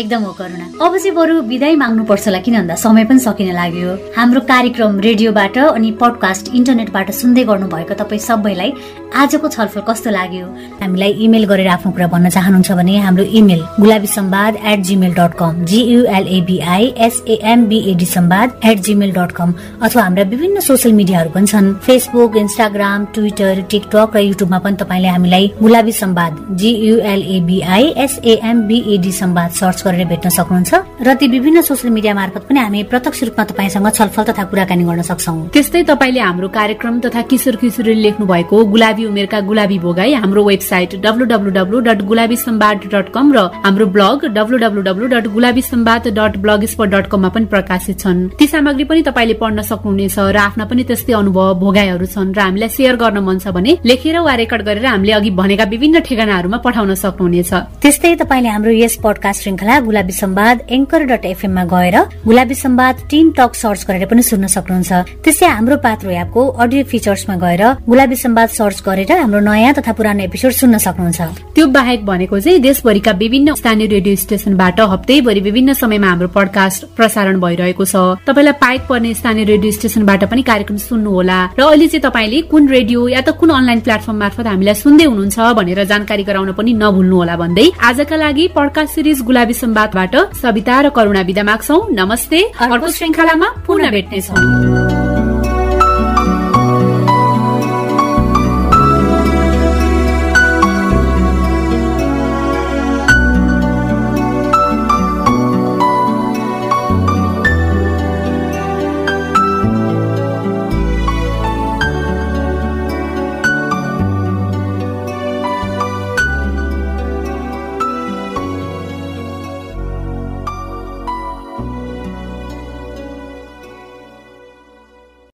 एकदम हो करुणा। अब चाहिँ बरु विदाय माग्नु पर्छ होला किन भन्दा समय पनि सकिन लाग्यो। हाम्रो कार्यक्रम रेडियोबाट अनि पडकास्ट इन्टरनेटबाट सुन्दै गर्नुभएको तपाईँ सबैलाई आजको छलफल कस्तो लाग्यो? हामीलाई इमेल गरेर आफ्नो कुरा भन्न चाहनुहुन्छ भने हाम्रो email Gulabi Sambad at Gmail dot com G U L A B I S A M B A D Sambad at Gmail dot com अथवा हाम्रा विभिन्न सोसियल मिडियाहरू पनि छन्। फेसबुक इन्स्टाग्राम ट्विटर टिकटक र युट्युबमा पनि तपाईँले हामीलाई गुलाबी सम्वाद जियुएलएबिआई एसएएमबिएडी सम्वाद सर्च गरेर भेट्न सक्नुहुन्छ। र ती विभिन्न सोसियल मिडिया मार्फत पनि हामी प्रत्यक्ष रूपमा तपाईँसँग छलफल तथा कुराकानी गर्न सक्छौ। त्यस्तै तपाईँले हाम्रो कार्यक्रम तथा किशोर किशोरीले लेख्नु भएको गुलाबी उमेरका गुलाबी भोगाई हाम्रो website W W W dot Gulabi Sambad dot com र हाम्रो blog W W W dot पनि प्रकाशित छन्। ती सामग्री पनि तपाईँले पढ्न सक्नुहुनेछ र आफ्ना पनि त्यस्तै अनुभव भोगाईहरू छन् र हामीलाई सेयर गर्न मन छ भने लेखेर वा रेकर्ड गरेर हामीले अघि भनेका विभिन्न ठेगानाहरूमा पठाउन सक्नुहुनेछ। त्यस्तै तपाईँले हाम्रो यस पडकास्ट श्रृङ्खला गुलाबी सम्वाद एङ्कर डट एफएममा गएर Gulabi Sambad teen talk search गरेर पनि सुन्न सक्नुहुन्छ। त्यस्तै हाम्रो पात्रो एपको अडियो फिचर्समा गएर गुलाबी सम्वाद सर्च गरेर हाम्रो नयाँ तथा पुरानो एपिसोड सुन्न सक्नुहुन्छ। त्यो बाहेक भनेको चाहिँ देशभरिका विभिन्न स्थानीय रेडियो स्टेशनबाट हप्तैभरि विभिन्न समयमा हाम्रो पडकास्ट प्रसारण भइरहेको छ। तपाईँलाई पाइक पर्ने स्थानीय रेडियो स्टेशनबाट पनि कार्यक्रम सुन्नुहोला। र अहिले चाहिँ तपाईँले कुन रेडियो या त कुन अनलाइन प्लेटफर्म मार्फत हामीलाई सुन्दै हुनुहुन्छ भनेर जानकारी गराउन पनि नभुल्नुहोला भन्दै आजका लागि पडकास्ट सिरिज गुलाबी सम्वादबाट सविता र करुणा विदा माग्छौ। नमस्ते। अर्को श्रृङ्खलामा पुनः भेट्नेछौ।